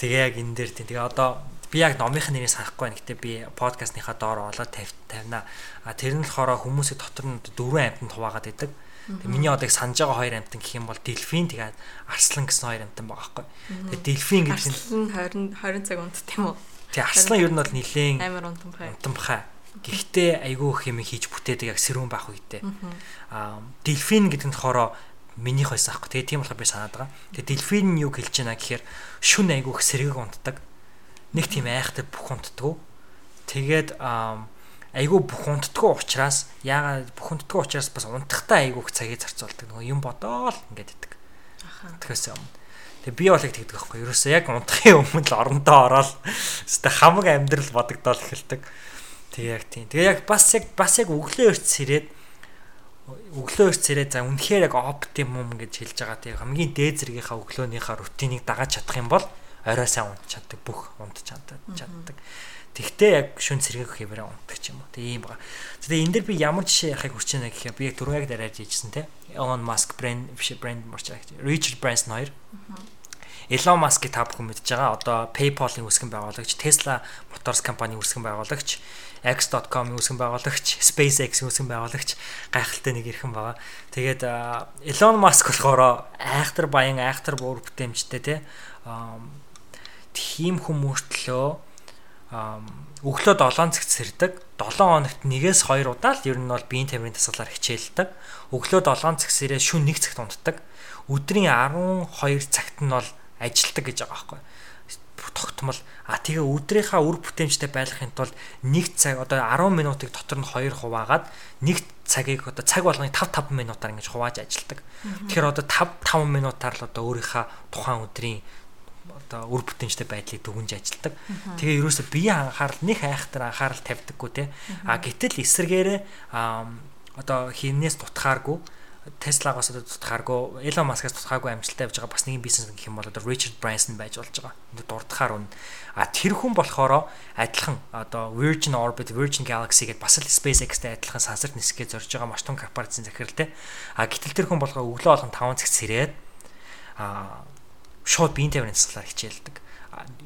Тэгээ яг энэ дээр тийм. Тэгээ одоо би яг номынх нэрийг санахгүй байна. Гэтэ би подкастныхаа доор олоод тавина. А тэр нь болохоор хүмүүсийн дотор нь дөрвөн амьтанд хуваагаад байдаг. Тэгээ миний одоо их санаж байгаа хоёр амтан гэх юм бол дельфин тэгээд арслан гэсэн хоёр амтан байгаа байхгүй. Тэгээд дельфин гэдэг нь 20 20 цаг унтд тийм үү? Тэгээ арслан ер нь бол нилээн амар унтамхай. Унтамхай. Гэхдээ айгүй их юм хийж бүтээдэг яг сэрүүн байх үедээ. Аа дельфин гэдэг нь болохоор минийх байсан аахгүй. Тэгээ тийм болохоор би санаад байгаа. Тэгээ дельфин юу хэлж байна гэхээр шүн айгүй их сэргийг унтдаг. Нэг тийм айхтай унтдаг. Тэгээд айгүй унтдаггүй учраас яагаад унтдаггүй учраас бас унтахтаа айгүй их цагийг зарцуулдаг нөгөө юм бодоол ингээд идэг. Тэгээс юм. Тэгээ би бол яг тэгдэг байхгүй. Ерөөсөө яг унтахын өмнө л орондоо ороод өстой хамаг амьдрал бодогдоол эхэлдэг. Тэгээ яг тийм. Тэгээ яг бас яг бас яг өглөө эрт сэрээд өглөө эрт сэрээд за үнэхээр яг оптимум гэж хэлж байгаа тийм хамгийн дээд зэргийнхаа өглөөнийхаа рутиныг дагаж чадах юм бол орой сайн унт чаддаг бүх унт чаддаг чаддаг. Тэгтээ яг шүн цэрэг хэмээрээ унтдаг ч юм уу. Тэг ийм байгаа. Тэгээ энэ дэр би ямар жишээ яхахыг хүсэж байна гэхээр би яг түрүү яг дараад хийжсэн те. Elon Musk брэнд биш брэнд марч Richard Branson хоёр. Elon Musk-ийг та бүхэн мэдж байгаа. Одоо PayPal-ын үүсгэн байгуулагч, Tesla Motors компанийн үүсгэн байгуулагч, X.com-ийн үүсгэн байгуулагч, SpaceX-ийн үүсгэн байгуулагч гайхалтай нэг ирхэн байгаа. Тэгээд Elon Musk болохоор айхтар баян, айхтар буур бүтээмжтэй те. Тийм хүмүүртлөө өглөө 7 цагт сэрдэг. 7 хоногт нэгээс 2 удаа л ер нь бол биеийн тамирын дасгалаар хичээлдэг. Өглөө 7 цаг сэрээ шүн 1 цагт унтдаг. Өдрийн 12 цагт нь бол ажилдаг гэж байгаа байхгүй тогтмол а тэгээ өдрийнхаа үр бүтээмжтэй байхын тулд нэг цаг одоо 10 минутыг дотор нь 2 хуваагаад нэг цагийг одоо цаг болгоныг 5 5 минутаар ингэж хувааж ажилдаг. Тэгэхээр одоо 5 5 минутаар л одоо өөрийнхөө тухайн өдрийн одоо үр бүтээнчтэй байдлыг дүгнж ажилдаг. Тэгээ ерөөсө биеийн анхаарал нэг айхтар анхаарал тавьдаггүй те. А гэтэл эсэргээрээ одоо хинээс дутхааргүй Tesla-гаас одоо дутхааргүй Elon Musk-аас дутхааргүй амжилттай явж байгаа бас нэгэн бизнес гэх юм бол одоо Richard Branson байж болж байгаа. Энд дурдахаар үн. А тэр хүн болохоор адилхан одоо Virgin Orbit, Virgin Galaxy гэдээ бас л SpaceX-тэй адилхан сансарт нисгээ зорж байгаа маш том корпорацийн захиралтай. А гэтэл тэр хүн болохоор өглөө болгон 5 цагт сэрээд а шууд биеийн тамирын засгалаар хичээлдэг.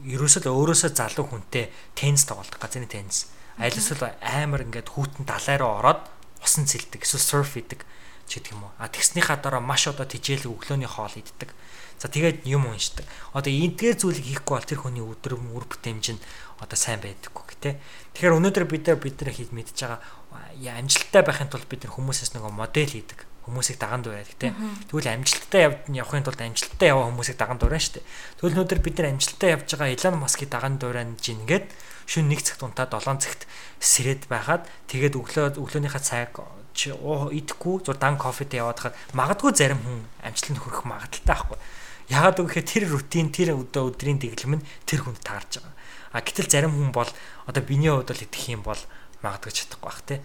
Ерөөсөө л өөрөөсөө залуу хүнтэй теннис тоглодог, газрын теннис. Аль эсвэл амар ингээд хүүтэн далай руу ороод усан цэлдэг, эсвэл surf хийдэг ч гэдэг юм уу. А тэгснийхаа дараа маш одоо тижээл өглөөний хоол иддэг. За тэгээд юм уншдаг. Одоо эдгээр зүйлийг хийхгүй бол тэр хүний өдөр мөр бүтээмж нь одоо сайн байдаггүй гэх тээ. Тэгэхээр өнөөдөр бид нар бид нар хийж мэдж байгаа амжилттай байхын тулд бид нар хүмүүсээс нөгөө модель хийдэг хүмүүсийг даганд ураад тий. Тэгвэл амжилттай явахын тулд амжилттай яваа хүмүүсийг даганд ураа штэ. Тэгвэл өнөөдөр бид нар амжилттай явж байгаа Elon Musk-ийг даганд ураад жин ингээд шүн 1 цагт унтаа 7 цагт сэрээд байхад тэгээд өглөө өглөөнийхөө цаг идэхгүй зур дан кофетэй яваад хаад магадгүй зарим хүн амжилтанд хүрэх магадaltaй байхгүй. Яагаад гэвэл тэр рутин тэр өдрийн дэглэм нь тэр хүнд таарж байгаа. А гэтэл зарим хүн бол одоо биний хувьд бол идэх юм бол магадгүй чадахгүй бах тий.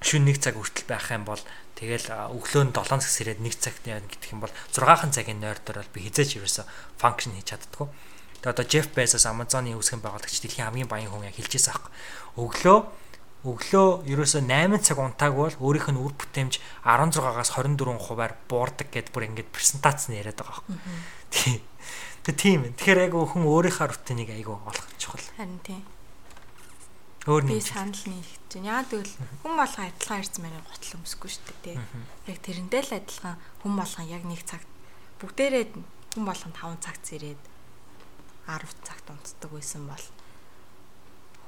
Шүн 1 цаг хүртэл байх юм бол Тэгэл өглөө нь 7 цаг сэрээд 1 цагт яа гэдэг юм бол 6хан цагийн нойрдор бол би хизээч ерөөсө функшн хийж чаддгүй. Тэгээ одоо Jeff Bezos Amazon-ы үүсгэн байгуулагч дэлхийн хамгийн баян хүн яг хэлжээс аахгүй. Өглөө өглөө ерөөсө 8 цаг унтаагүй бол өөрийнх нь үр бүтээмж 16-аас 24 хувиар буурдаг гэдээ бүр ингэж презентац нь яриад байгаа байхгүй. Тэгээ тийм. Тэгэхээр яг хүн өөрийнхөө рутиныг айгүй олох чухал. Харин тийм. Өөр нэг санал нэгж байна. Яа тэгвэл хүн болгон адилхан ирсэн мэрийн готл өмсөхгүй шүү дээ. Яг тэрэндээ л адилхан хүн болгон яг нэг цагт бүгдээрээ хүн болгон 5 цагт зэрээд 10 цагт унтдаг байсан бол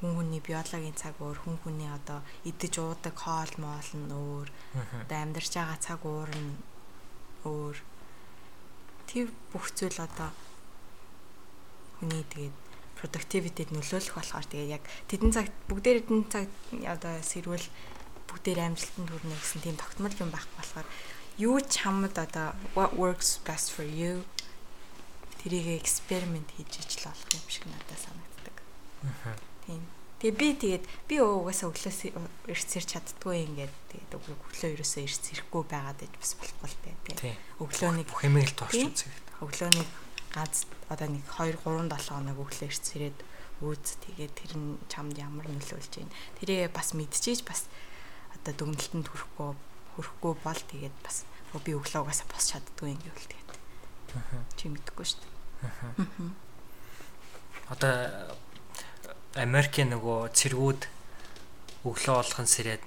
хүн хүний биологийн цаг өөр, хүн хүний одоо идэж уудаг хоол моол нь өөр. Одоо амьдарч байгаа цаг уур нь өөр. Тэр бүх зүйл одоо хүний тэгээд productivity-д нөлөөлөх болохоор тэгээд яг тэдэн цаг бүгдээр эдэн цаг одоо сэрвэл бүгдээр амжилтанд хүрнэ гэсэн тийм тогтмол юм байхгүй болохоор юу ч хамд одоо what works best for you тэрийг эксперимент хийж ижил болох юм шиг надад санагддаг. Тийм. Тэгээ би тэгээд би угаасаа өглөөс ирсэрч чаддгүй ингээд тэгээд өглөө ерөөсөө ирс ирэхгүй байгаад байж бас болохгүй л дээ. Өглөөний бүх юмыг л тоорч үзье. Өглөөний ганц одоо нэг 2 3 7 хоног өглөө ирс ирээд үүз тэгээд тэр нь чамд ямар нөлөөлж байна. Тэрээ бас мэдчихэж бас одоо дүгнэлтэнд хүрэхгүй хүрэхгүй бол тэгээд бас би өглөө угаасаа босч чаддгүй юм гэвэл тэгээд. Чи мэдэхгүй шүү дээ. Одоо Америкийн нөгөө цэргүүд өглөө болгон сэрээд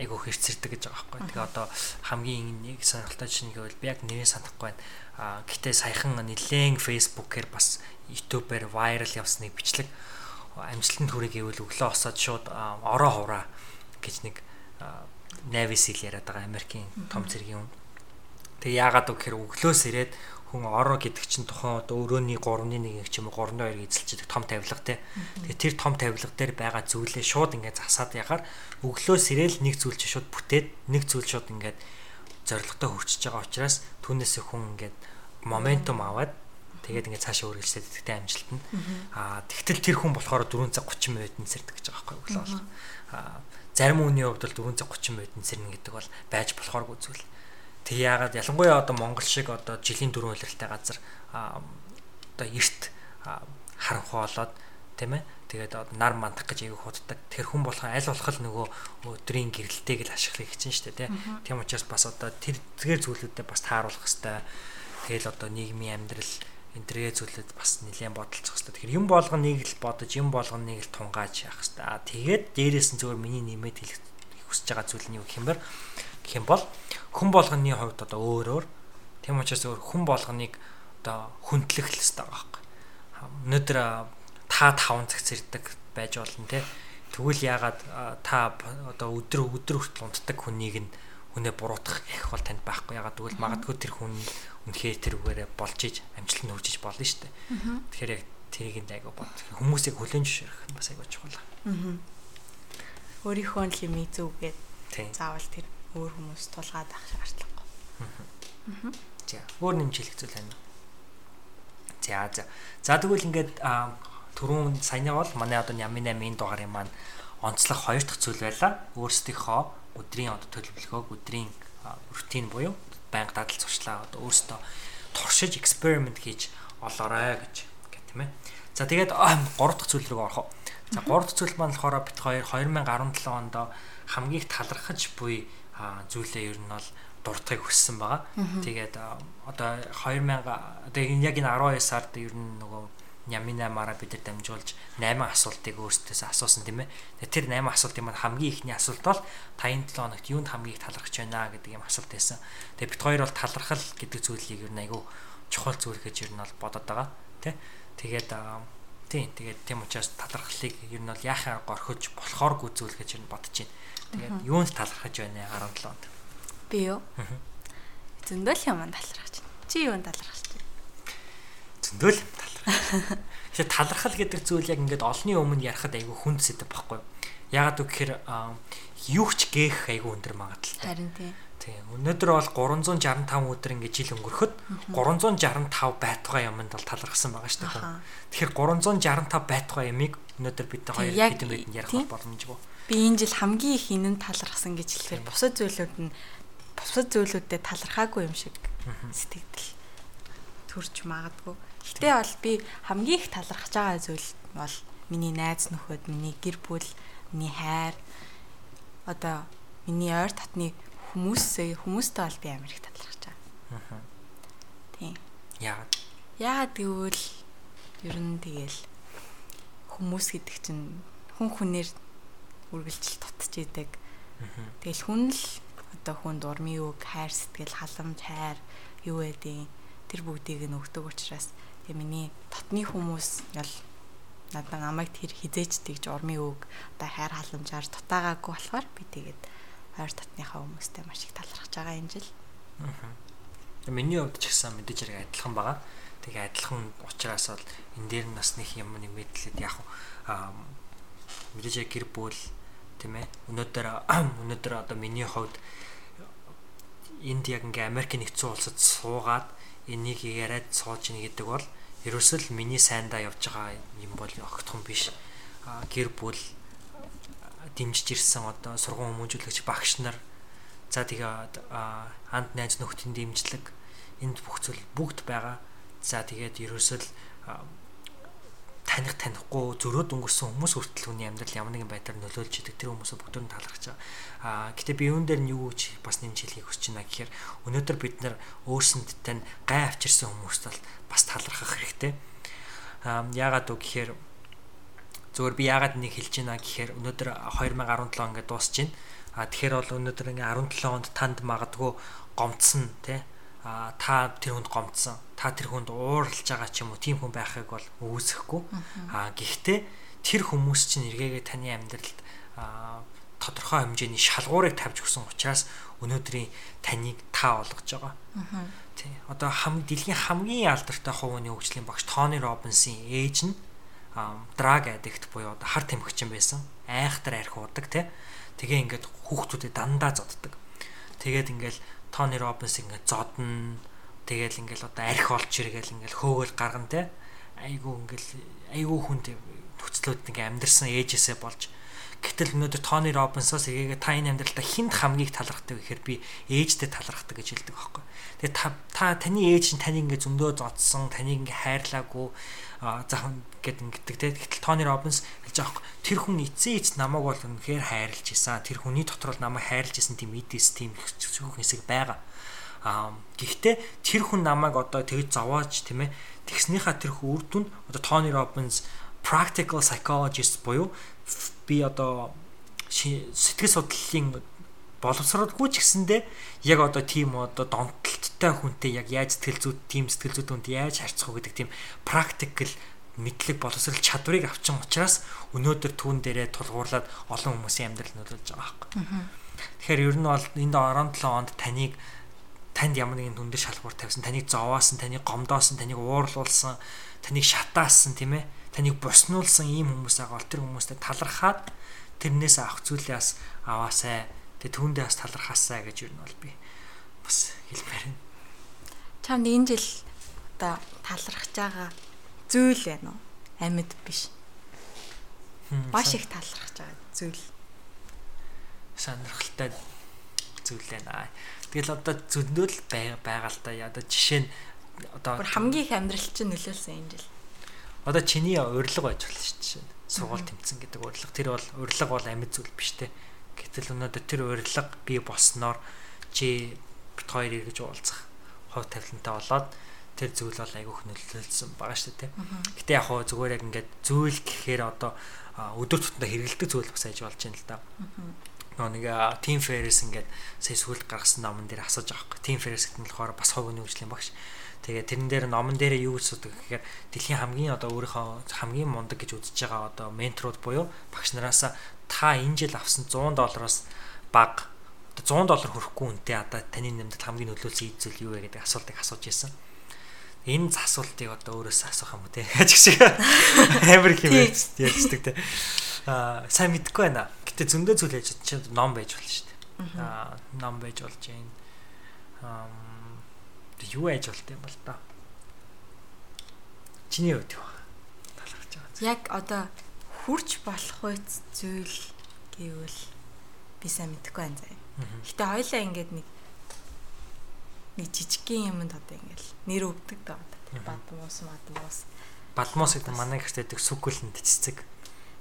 айгуу хэрцэрдэг гэж байгаа байхгүй. Тэгээ одоо хамгийн нэг сонирхолтой чинь гэвэл би яг нэрээ санахгүй байна. А гэтээ саяхан нэлээд фейсбүүкээр бас ютубээр вайрал явсныг бичлэг амжилтанд хүрэх гэвэл өглөө осоод шууд ороо хувраа гэж нэг Navy Seal яриад байгаа Америкийн том цэргийн хүн. Тэгээ яагаад гэхээр өглөөс ирээд хүн ороо гэдэг чинь тухайн одоо өрөөний 3.1 ч юм уу 3.2 эзэлж том тавилга те. Тэгээ тэр том тавилга дээр байгаа зүйлээ шууд ингээд засаад яхаар өглөөс ирээл нэг зүйл чи шууд бүтээд нэг зүйл шууд ингээд зоригтой хөгжиж байгаа учраас түүнээсээ хүн ингээд моментум аваад тэгээд ингээд цаашаа үргэлжлээд идэгтэй амжилт нь. Аа тэгтэл тэр хүн болохоор 4 цаг 30 минутанд сэрдэг гэж байгаа байхгүй өглөө. Аа зарим хүний хувьд бол 4 цаг 30 минутанд сэрнэ гэдэг бол байж болохооргүй зүйл. Тэг яагаад ялангуяа одоо Монгол шиг одоо жилийн дөрөв улиралтай газар одоо эрт харанхуй болоод тийм ээ тэгээд нар мандах гэж аяг худдаг. Тэр хүн болох аль болох л нөгөө өдрийн гэрэлтэйг л ашиглах гэж шүү дээ тийм. Учраас бас одоо тэр зэрэг зүйлүүдэд бас тааруулах хэвээр. Тэгэл одоо нийгмийн амьдрал энэ төрөө зүйлүүд бас нэлээд бодолцох хэвээр. Тэгэхээр юм болгоныг л бодож, юм болгоныг л тунгааж явах хэвээр. Тэгээд дээрээс нь зөвөр миний нэмээд хэлэх хүсэж байгаа зүйл нь юу гэх юм бэ? Гэх юм бол хүн болгоны хувьд одоо өөр өөр тийм учраас өөр хүн болгоныг одоо хүндлэх л хэрэгтэй байгаа байхгүй. Өнөөдөр та 5 цаг зэрдэг байж болно те. Тэгвэл яагаад та одоо өдөр өдөр хүртэл унтдаг хүнийг нь хүнээ буруутгах их бол танд байхгүй. Яагаад тэгвэл магадгүй тэр хүн үнэхээр тэр үгээрээ болж иж амжилт нь хүрчиж болно шүү дээ. Тэгэхээр яг тэрийг нь айгу бод. Хүмүүсийг хүлэн зөвшөөрөх бас айгу чухал. Аа. Өөрийнхөө л юм зүгээд заавал тэр өөр хүмүүс тулгаад авах шаардлагагүй. Аа. За, өөр нэмжлэх зүйл байна уу? За, за. За тэгвэл ингээд түрүүн саяны бол манай одоо Нямын 8-ын дугаарын маань онцлог хоёр дахь зүйл байлаа. Өөрсдийнхөө өдрийн одоо төлөвлөгөөг өдрийн рутин буюу байнга дадал зуршлаа одоо өөрсдөө туршиж эксперимент хийж олоорой гэж гэх тийм ээ. За тэгээд гурав дахь зүйл рүү орох. За гурав дахь зүйл маань болохоор бит хоёр 2017 онд хамгийн талархаж буй зүйлээ ер нь бол дуртахыг хүссэн байгаа. Тэгээд одоо 2000 одоо яг энэ 12 сард ер нь нөгөө Нямина мара бид нар дамжуулж 8 асуултыг өөрсдөөс асуусан тийм ээ. Тэр 8 асуултын маань хамгийн ихний асуулт бол та энэ 7 хоногт юунд хамгийн их талархаж байна гэдэг юм асуулт байсан. Тэгээд бид хоёр бол талархал гэдэг зүйлийг ер нь айгүй чухал зүйл гэж ер нь бол бодоод байгаа. Тэ. Тэгээд тийм тэгээд тийм учраас талархлыг ер нь бол яахаа горхиж болохооргүй зүйл гэж ер нь бодож байна. Тэгээд юунд талархаж байна 17 онд? Би юу? Зөндөл юм талархаж байна. Чи юунд талархаж байна? Зөндөл талархаж. Тэгэхээр талархал гэдэг зүйл яг ингээд олонний өмнө ярахад айгүй хүнд сэдв байхгүй юу? Ягаад гэвэл юу ч гээх айгүй өндөр магадлалтай. Харин тийм. Тийм. Өнөөдөр бол 365 өдөр ингээд жил өнгөрөхөд 365 байтугай юмд бол талархсан байгаа шүү дээ. Тэгэхээр 365 байтугай ямиг өнөөдөр бид хоёр хэдэн байд ярих боломжгүй би энэ жил хамгийн их энэнд талархсан гэж хэлэхээр бусад зүйлүүд нь бусад зүйлүүдэд талархаагүй юм шиг сэтгэл төрж магадгүй. Гэтэ бол би хамгийн их талархаж байгаа зүйл бол миний найз нөхөд, миний гэр бүл, миний хайр одоо миний ойр татны хүмүүсээ хүмүүстэй бол би амар их талархаж байгаа. Тийм. Яагаад? Яагаад гэвэл ер нь тэгэл хүмүүс гэдэг чинь хүн хүнээр үргэлжил тутаж идэг. Тэгэл хүн л одоо хүнд урмын үг, хайр сэтгэл, халамж, хайр юу гэдэг тэр бүгдийг нь өгдөг учраас тэг миний татны хүмүүс ял надад намайг тэр хизээч тэгж урмын үг одоо хайр халамжаар дутаагаагүй болохоор би тэгээд ойр дотныхаа хүмүүстэй маш их талархаж байгаа энэ жил. Аа. Миний хувьд ч гэсэн мэдээж хэрэг адилхан байгаа. Тэгээ адилхан учраас бол энэ дээр нас нэг юм нэмэгдлээд яг аа мэдээж гэр бүл тийм ээ. Өнөөдөр өнөөдөр одоо миний хувьд энд яг ингээ Америк нэгдсэн улсад суугаад энийг яриад сууж ийн гэдэг бол ерөөсөл миний сайндаа явж байгаа юм бол огтхон биш. Гэр бүл дэмжиж ирсэн одоо сургууль хүмүүжүүлэгч багш нар за тэгээ анд найз нөхдийн дэмжлэг энд бүх зүйл бүгд байгаа. За тэгээд ерөөсөл таних танихгүй зөрөөд өнгөрсөн хүмүүс хүртэл хүний амьдрал ямар нэгэн байдлаар нөлөөлж идэг тэр хүмүүсээ бүгдөө талархаж байгаа. Аа гэтээ би юун дээр нь юу гэж бас нэмж хэлхийг хүсэж байна гэхээр өнөөдөр бид нар өөрсөндөө гай авчирсан хүмүүст бол бас талархах хэрэгтэй. Аа яагаад вэ гэхээр зөвөр би яагаад нэг хэлж байна гэхээр өнөөдөр 2017 ингээд дуусч байна. А тэгэхээр бол өнөөдөр ингээ 17 онд танд магадгүй гомцсон тий а та тэр хүнд гомдсон та тэр хүнд ууралж байгаа ч юм уу тийм хүн байхыг бол үүсэхгүй а гэхдээ тэр хүмүүс чинь эргээгээ таны амьдралд тодорхой хэмжээний шалгуурыг тавьж өгсөн учраас өнөөдрийн таныг та олгож байгаа. Тий. Одоо хам дэлхийн хамгийн алдартай хувийн хөгжлийн багш Тони Робинсын ээж нь драг аддикт буюу одоо хар тамхичин байсан. Айхтар арх уудаг тий. Тэгээ ингээд хүүхдүүдэд дандаа зоддаг. Тэгээд ингээл Тони Робинс ингээд зодно. Тэгээл ингээл одоо арх олж ирэгээл ингээл хөөгөл гаргана те. Айгу ингээл айгу хүнд нөхцлүүд ингээ амьдрсан ээжээсээ болж гэтэл өнөөдөр Тони Робинсоос эгээгээ та энэ амьдралдаа хинт хамгийн талархдаг гэхээр би ээжтэй талархдаг гэж хэлдэг байхгүй. Тэгээ та та таны ээж нь таны ингээ зөндөө зодсон, таныг ингээ хайрлаагүй захан гэд ингэдэг те. Гэтэл Тони Робинс хэлж байгаа байхгүй. Тэр хүн эцсийн эц намайг бол үнэхээр хайрлж исэн. Тэр хүний дотор бол намайг хайрлж исэн тийм эдис тийм зөвхөн хэсэг байгаа. Аа гэхдээ тэр хүн намайг одоо тэгж зовоож тийм ээ тэгснийхаа тэр үр дүнд одоо Тони Робинс practical psychologist буюу би одоо сэтгэл судлалын боловсролгүй ч гэсэндээ яг одоо тийм одоо донтолттой хүнтэй яг яаж сэтгэл зүйд тийм сэтгэл зүйд хүнд яаж харьцах вэ гэдэг тийм practical мэдлэг боловсрол чадварыг авчин учраас өнөөдөр түүн дээрээ тулгуурлаад олон хүмүүсийн амьдрал нөлөөлж байгаа байхгүй. Тэгэхээр ер нь бол энд 17 онд таныг танд ямар нэгэн дүндэр шалгуур тавьсан, таныг зовоосон, таныг гомдоосон, таныг уурлуулсан, таныг шатаасан тийм ээ, таныг буснуулсан ийм хүмүүс байгаа бол тэр хүмүүстэй талархаад тэрнээс авах зүйлээс аваасай. Тэгээ түүндээ бас талархаасай гэж ер нь бол би бас хэлмээр байна. Чамд энэ жил одоо талархаж байгаа зүйл байна уу? Амьд биш. Баш их талархаж байгаа зүйл. Сонирхолтой зүйл байна. Тэгэл одоо зөндөөл байгаа л да. Одоо жишээ нь одоо хамгийн их амьдрал чинь нөлөөлсөн энэ жил. Одоо чиний урилга байж болно шүү дээ. Сургууль тэмцэн гэдэг урилга. Тэр бол урилга бол амьд зүйл биш те. Гэтэл өнөөдөр тэр урилга бий болсноор чи бит хоёр эргэж уулзах хувь тавилантай болоод тэр зүйл бол айгүйх нөлөөлсөн байгаа шүү дээ. Гэтэ яг хоо зүгээр яг ингээд зүйл гэхээр одоо өдөр тутмаа хэрэгэлдэг зүйл бас аж болж байна л да. Нөгөө нэг Team Ferris ингээд сая сүлд гаргасан номон дээр асууж байгаа хэрэг. Team Ferris гэдэг нь болохоор бас ховын хөгжлийн багш. Тэгээ тэрэн дээр номон дээр юу гэж судаг гэхээр дэлхийн хамгийн одоо өөрийнхөө хамгийн мундаг гэж үзэж байгаа одоо менторууд буюу багш нараас та энэ жил авсан 100 доллароос баг 100 доллар хүрэхгүй үнэтэй одоо таны нэмэлт хамгийн нөлөөлсөн зүйл юу вэ гэдэг асуултыг асууж ирсэн энэ асуултыг одоо өөрөөсөө асуух юм уу те гэж шиг [laughs] амар хэмээс ярьждаг те аа сайн мэдэхгүй байна. Гэтэ зөндөө зүйл яж чинь ном байж болно шүү дээ. Аа ном байж болж байна. Аа юу яаж болт юм бол та. Чиний хувьд юу талархаж байгаа. Яг одоо хурж болох үйл зүйл гэвэл би сайн мэдэхгүй байна заа. Гэтэ хоёлаа ингээд нэг нэг жижигхэн юмд одоо ингээл нэр өвдөг даа. Бадмус, мадмус. Бадмус гэдэг манай гэртээ сүгүүлэнд цэцэг.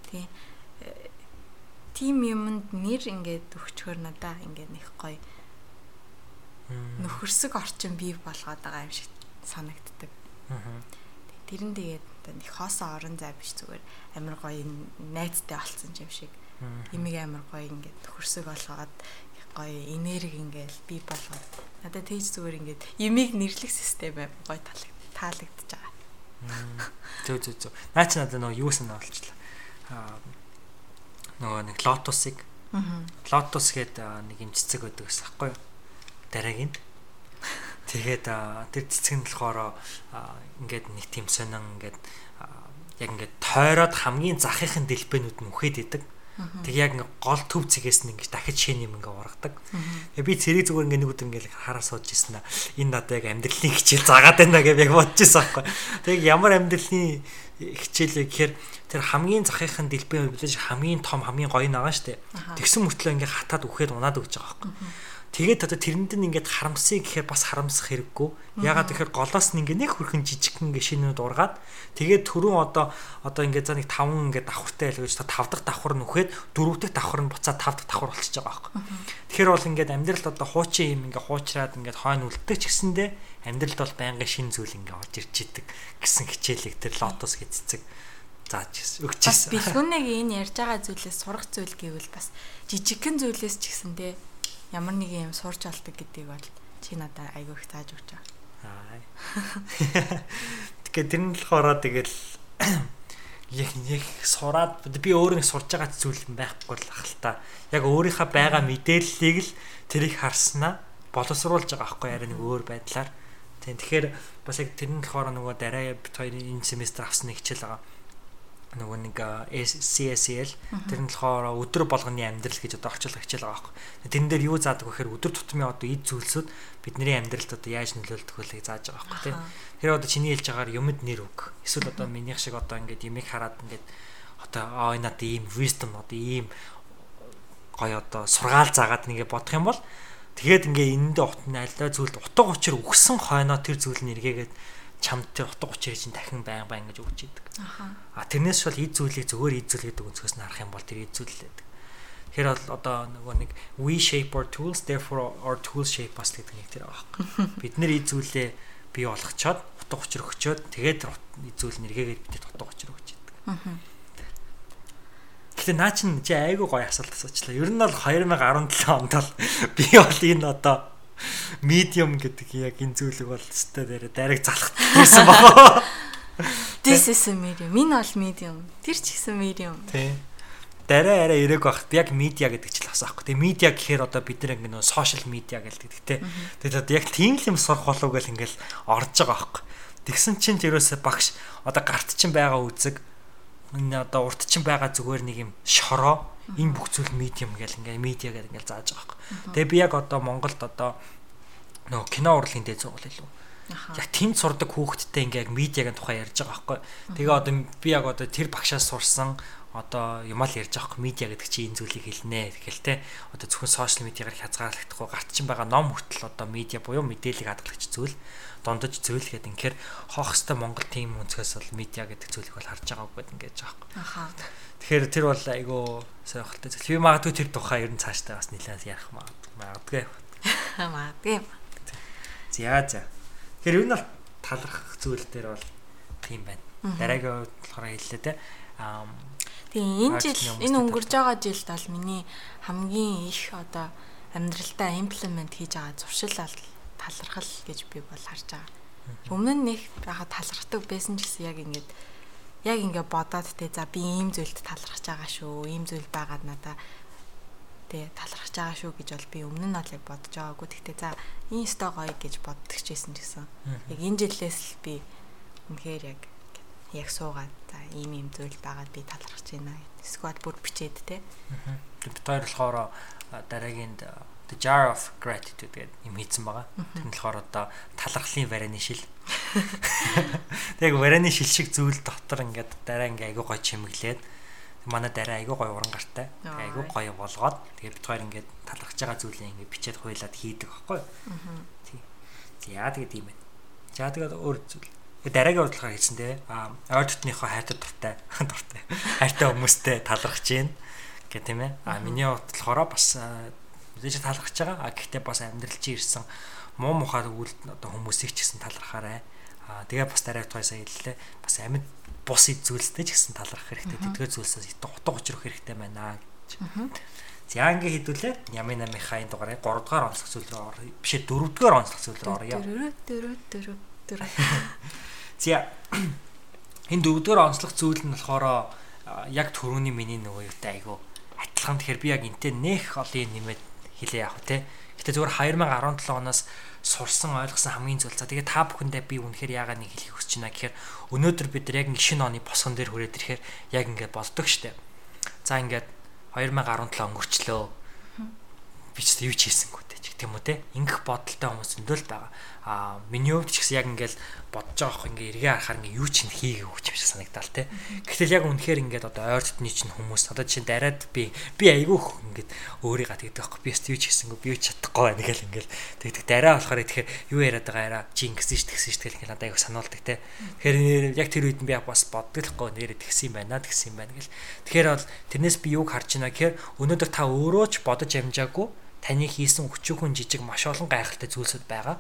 Тий. Тим юмд нэр ингээд өгчхөр надаа ингээд нэг гоё нөхөрсөг орчин бий болгоод байгаа юм шиг санагддаг. Тэрэн тэгээд нэг хоосоо орон зай биш зүгээр амар гоё найзтай болсон юм шиг. Имийг амар гоё ингээд нөхөрсөг болгоод гоё энерги ингээл бий болгоод надад тэгж зүгээр ингээд имийг нэрлэх систем гоё таалагдж байгаа. Зөө зөө зөө. Наа чи надад нөгөө юу санаа болчихлоо. Аа нөгөө нэг лотосыг. Аа. Лотос гээд нэг юм цэцэг байдаг гэсэн аахгүй юу? Дараагийн. Тэгээд тэр цэцэг нь болохоор ингээд нэг тийм сонин ингээд яг ингээд тойроод хамгийн захихын дэлбэнүүд нь үхээд идэг. Аа Тэг яг гол төв цэгээс нь ингээ дахиж шин юм ингээ ургадаг. Тэгээ би цэрэг зүгээр ингээ нэг өдөр ингээ хараа сууж ирсэн да. Энэ надад яг амьдралын хичээл заагаад байна гэж яг бодож ирсэн аахгүй. Тэг ямар амьдралын хичээлээ гэхээр тэр хамгийн захихын дэлбэн билээж хамгийн том хамгийн гоё нагаа штэ. Тэгсэн мөртлөө ингээ хатаад үхээд унаад өгч байгаа аахгүй. Тэгээд одоо тэрэнд нь ингээд харамсыг гэхээр бас харамсах хэрэггүй. Ягаад гэхээр голоос нь ингээд нэг хөрхэн жижигхэн ингээд шинүүд ургаад тэгээд түрүүн одоо одоо ингээд за нэг 5 ингээд давхартай л гэж 5 дахь давхар үхээд 4 дахь давхар нь буцаад 5 дахь давхар болчихж байгаа байхгүй. Тэгэхээр бол ингээд амьдралд одоо хуучин юм ингээд хуучраад ингээд хойно үлддэг ч гэсэндээ амьдралд бол байнгын шин зүйл ингээд орж ирж идэг гэсэн хичээлийг тэр лотос гэцэцэг зааж өгч ирсэн. Бас бэлгүнэг энэ ярьж байгаа зүйлээс сурах зүйл гэвэл бас жижигхэн зүйлээс ч гэсэндээ ямар нэг юм сурч алдаг гэдгийг бол чи надад айгүй их тааж өгч байгаа. Аа. Тэгэхээр тэр нь болохоор тэгэл [coughs] яг яг сураад би өөрөө сурж байгаа зүйл байхгүй л ах л та. Яг өөрийнхөө байгаа мэдээллийг л тэрийг харснаа боловсруулж байгаа байхгүй яриа нэг өөр байдлаар. Тэгэхээр бас яг тэр нь болохоор нөгөө дараа бит хоёрын энэ семестр авсан нэг хичээл байгаа нөгөө нэг CSL тэр нь болохоор өдөр болгоны амьдрал гэж одоо орчуулга хичээл байгаа байхгүй. Тэрэн дээр юу заадаг вэ гэхээр өдөр тутмын одоо эд зүйлсүүд бидний амьдралд одоо яаж нөлөөлдөг вэ зааж байгаа байхгүй тийм. Тэр одоо чиний хэлж байгаагаар юмд нэр үг. Эсвэл одоо минийх шиг одоо ингээд ямиг хараад ингээд одоо аа энэ надад ийм wisdom одоо ийм гоё одоо сургаал заагаад нэгэ бодох юм бол тэгээд ингээ энэндээ утна альда зүйлд утга учир өгсөн хойноо тэр зүйл нь эргээгээд чамд тэр утга учир чинь дахин байн байн гэж өгч идэг. А тэрнээс бол эд зүйлийг зөвөр эд зүйл гэдэг өнцгөөс нь харах юм бол тэр эд зүйл л байдаг. Тэгэхээр бол одоо нөгөө нэг we shape our tools therefore our tools shape us гэдэг нэг тэр байхгүй. [laughs] Бид нэр эд зүйлээ бий болгочоод утга учир өгчөөд тэгээд эд зүйл нэргээгээд бид утга учир өгч идэг. Гэтэ наа чин чи айгүй гоё асуулт асуучлаа. Ер нь бол 2017 онд бол [laughs] би бол энэ одоо medium гэдэг яг энэ зүйлийг бол өстой дээр дариг залах гэсэн баг. This is a medium. Энэ бол medium. Тэр ч гэсэн medium. Тийм. Дараа арай эрээг багт яг медиа гэдэг чинь бас аахгүй. Тэгээ медиа гэхээр одоо бид ингэ нөө сошиал медиа гэлдэг те. Тэгээд одоо яг тийм л юм сурах болов гэл ингээл орж байгаа аахгүй. Тэгсэн чинь тэрөөсө багш одоо гарт чинь байгаа үзэг энэ одоо урт чинь байгаа зүгээр нэг юм шороо энэ бүх зүйл медиум гэл ингээл медиа гэл ингээл зааж байгаа байхгүй. Тэгээ би яг одоо Монголд одоо нөгөө кино урлагийн дээд сургууль илүү. Яг тэнд сурдаг хүүхэдтэй ингээ яг медиагийн тухай ярьж байгаа байхгүй. Тэгээ одоо би яг одоо тэр багшаас сурсан одоо юмал ярьж байгаа байхгүй медиа гэдэг чинь энэ зүйлийг хэлнэ тэгэл те одоо зөвхөн сошиал медиагаар хязгаарлагдахгүй гарт чинь байгаа ном хүртэл одоо медиа буюу мэдээллийг хадгалагч зүйл дундаж зүйл гэдэг инхээр хоох хэвээр Монгол тим өнцгөөс бол медиа гэдэг зүйлийг бол харж байгааг гэдэг ингэж байгаа байхгүй. Тэгэхээр тэр бол айгүй сонирхолтой зүйл. Би магадгүй тэр тухай ер нь цаашдаа бас нэлээд ярих магадгүй. [laughs] Магадгүй. За за. Тэгэхээр ер нь бол талрах зүйл дээр бол тийм байна. Дараагийн үед болохоор хэллээ те. Аа Тийм энэ жил энэ өнгөрж байгаа жилд бол миний хамгийн их одоо амьдралдаа имплемент хийж байгаа зуршил талархал гэж би бол харж байгаа. Өмнө нь нэг яхаа талархдаг байсан ч гэсэн яг ингээд яг ингээ бодоод те за би ийм зүйлд талархаж байгаа шүү. Ийм зүйл байгаад надаа те талархаж байгаа шүү гэж бол би өмнө нь бол яг бодож байгаагүй. Тэгтээ за энэ өстой гоё гэж боддог ч гэсэн гэсэн. Яг энэ жилээс л би үнэхээр яг яг суугаад за ийм ийм зүйл байгаад би талархаж байна. Эсвэл бүр бичээд те. Бид хоёр болохоор дараагийн The Jar of Gratitude гэдэг юм хийсэн байгаа. Тэр нь болохоор одоо талархлын варины шил. Тэг варины шил шиг зүйл дотор ингээд дараа ингээ айгуу гоё чимэглээд манай дараа айгуу гоё уран гартай. Айгуу гоё болгоод тэгээ бид хоёр ингээд талархж байгаа зүйлээ ингээ бичээд хуйлаад хийдэг байхгүй юу? Тий. За тэгээ тийм байна. За тэгээ өөр зүйл. Дараагийн урдлахаар хийсэн те. А ойр дотныхоо хайртай дуртай [laughs] дуртай. Хайртай хүмүүстэй талархж гин гэх тийм ээ. А миний хувьд болохоор бас Мэдээж талархаж байгаа. А гэхдээ бас амьдрал чи ирсэн муу мухаар үйл одоо хүмүүсийг ч гэсэн талархаарай. А тэгээ бас дараа тухай сая хэллээ. Бас амьд бус зүйлстэй ч гэсэн талархах хэрэгтэй. Тэдгээр зүйлсээс утга учрах хэрэгтэй байна гэж. За ингээ хэдүүлээ. Ямын намынхаа энэ дугаарыг 3 дугаар онцлог зүйл рүү орё. Биш ээ 4 дугаар онцлог зүйл рүү орё. Дөрөв дөрөв дөрөв дөрөв. [laughs] За энэ дөрөвдүгээр онцлог зүйл нь болохоор яг түрүүний миний нөгөө юутай айгу адилхан тэгэхээр би яг энтэй нэх олон нэмээд хэлээ яах вэ те. Гэтэ зүгээр 2017 оноос сурсан ойлгосон хамгийн зүйл. За тэгээ та бүхэндээ би үнэхээр яагаад нэг хэлхийг хүсэж байна гэхээр өнөөдөр бид яг нэг шинэ оны босгон дээр хүрээд ирэхээр яг ингээд боддог штеп. За ингээд 2017 өнгөрчлөө. Би ч юу ч хийсэнгүү гэх юм уу те ингэх бодолтой хүмүүс зөндөл байгаа. Аа миний хувьд ч гэсэн яг ингээл бодож байгаа хөө ингээ эргээ харахаар ингээ юу ч ин хийгээ өгч биш санагдал те. Гэтэл яг үнэхээр ингээд одоо ойр дотны чинь хүмүүс одоо чинь дараад би би айгүйх ингээд өөрийгөө тэгдэг байхгүй би юу ч хийсэнгүү би юу ч чадахгүй байна гэл ингээл тэгдэг дараа болохоор тэгэхээр юу яриад байгаа яраа чи ингэсэн ш тэгсэн ш тэгэл ингээл надад айгүй сануулдаг те. Тэгэхээр яг тэр үед би бас боддог л хгүй нэрэ тэгсэн юм байна тэгсэн юм байна гэл. Тэгэхээр бол тэрнээс би юг харж байна гэхээр өнөөдөр та өөрөө ч бодож амжаагүй таны хийсэн өчүүхэн жижиг маш олон гайхалтай зүйлсүүд байгаа.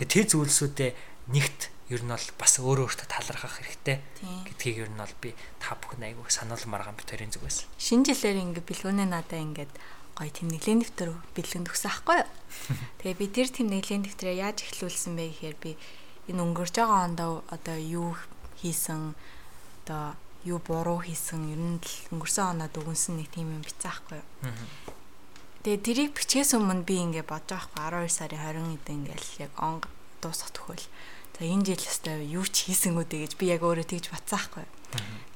Тэгээ тэр зүйлсүүдээ нэгт ер нь бол бас өөрөө өөртөө талархах хэрэгтэй гэдгийг ер нь бол би та бүхэн айгүй сануулмаар гам битэрийн зүг байсан. Шинэ жилээр ингээ бэлгүүнээ надаа ингээд гоё тэмдэглэлийн дэвтэр бэлгэн төгсөн аахгүй юу. [laughs] Тэгээ би тэр тэмдэглэлийн дэвтрээ яаж эхлүүлсэн бэ гэхээр би энэ өнгөрж байгаа ондоо одоо юу хийсэн одоо юу буруу хийсэн ер нь л өнгөрсөн оноо дүгнсэн нэг тийм юм бицсэн аахгүй юу. Тэгээ тэрийг бичээс өмнө би ингээ бодож байгаа хгүй 12 сарын 20 эдэн ингээл яг он дуусах төхөөл. За энэ жил өстой юу ч хийсэнгүү дээ гэж би яг өөрөө тэгж батсан хгүй.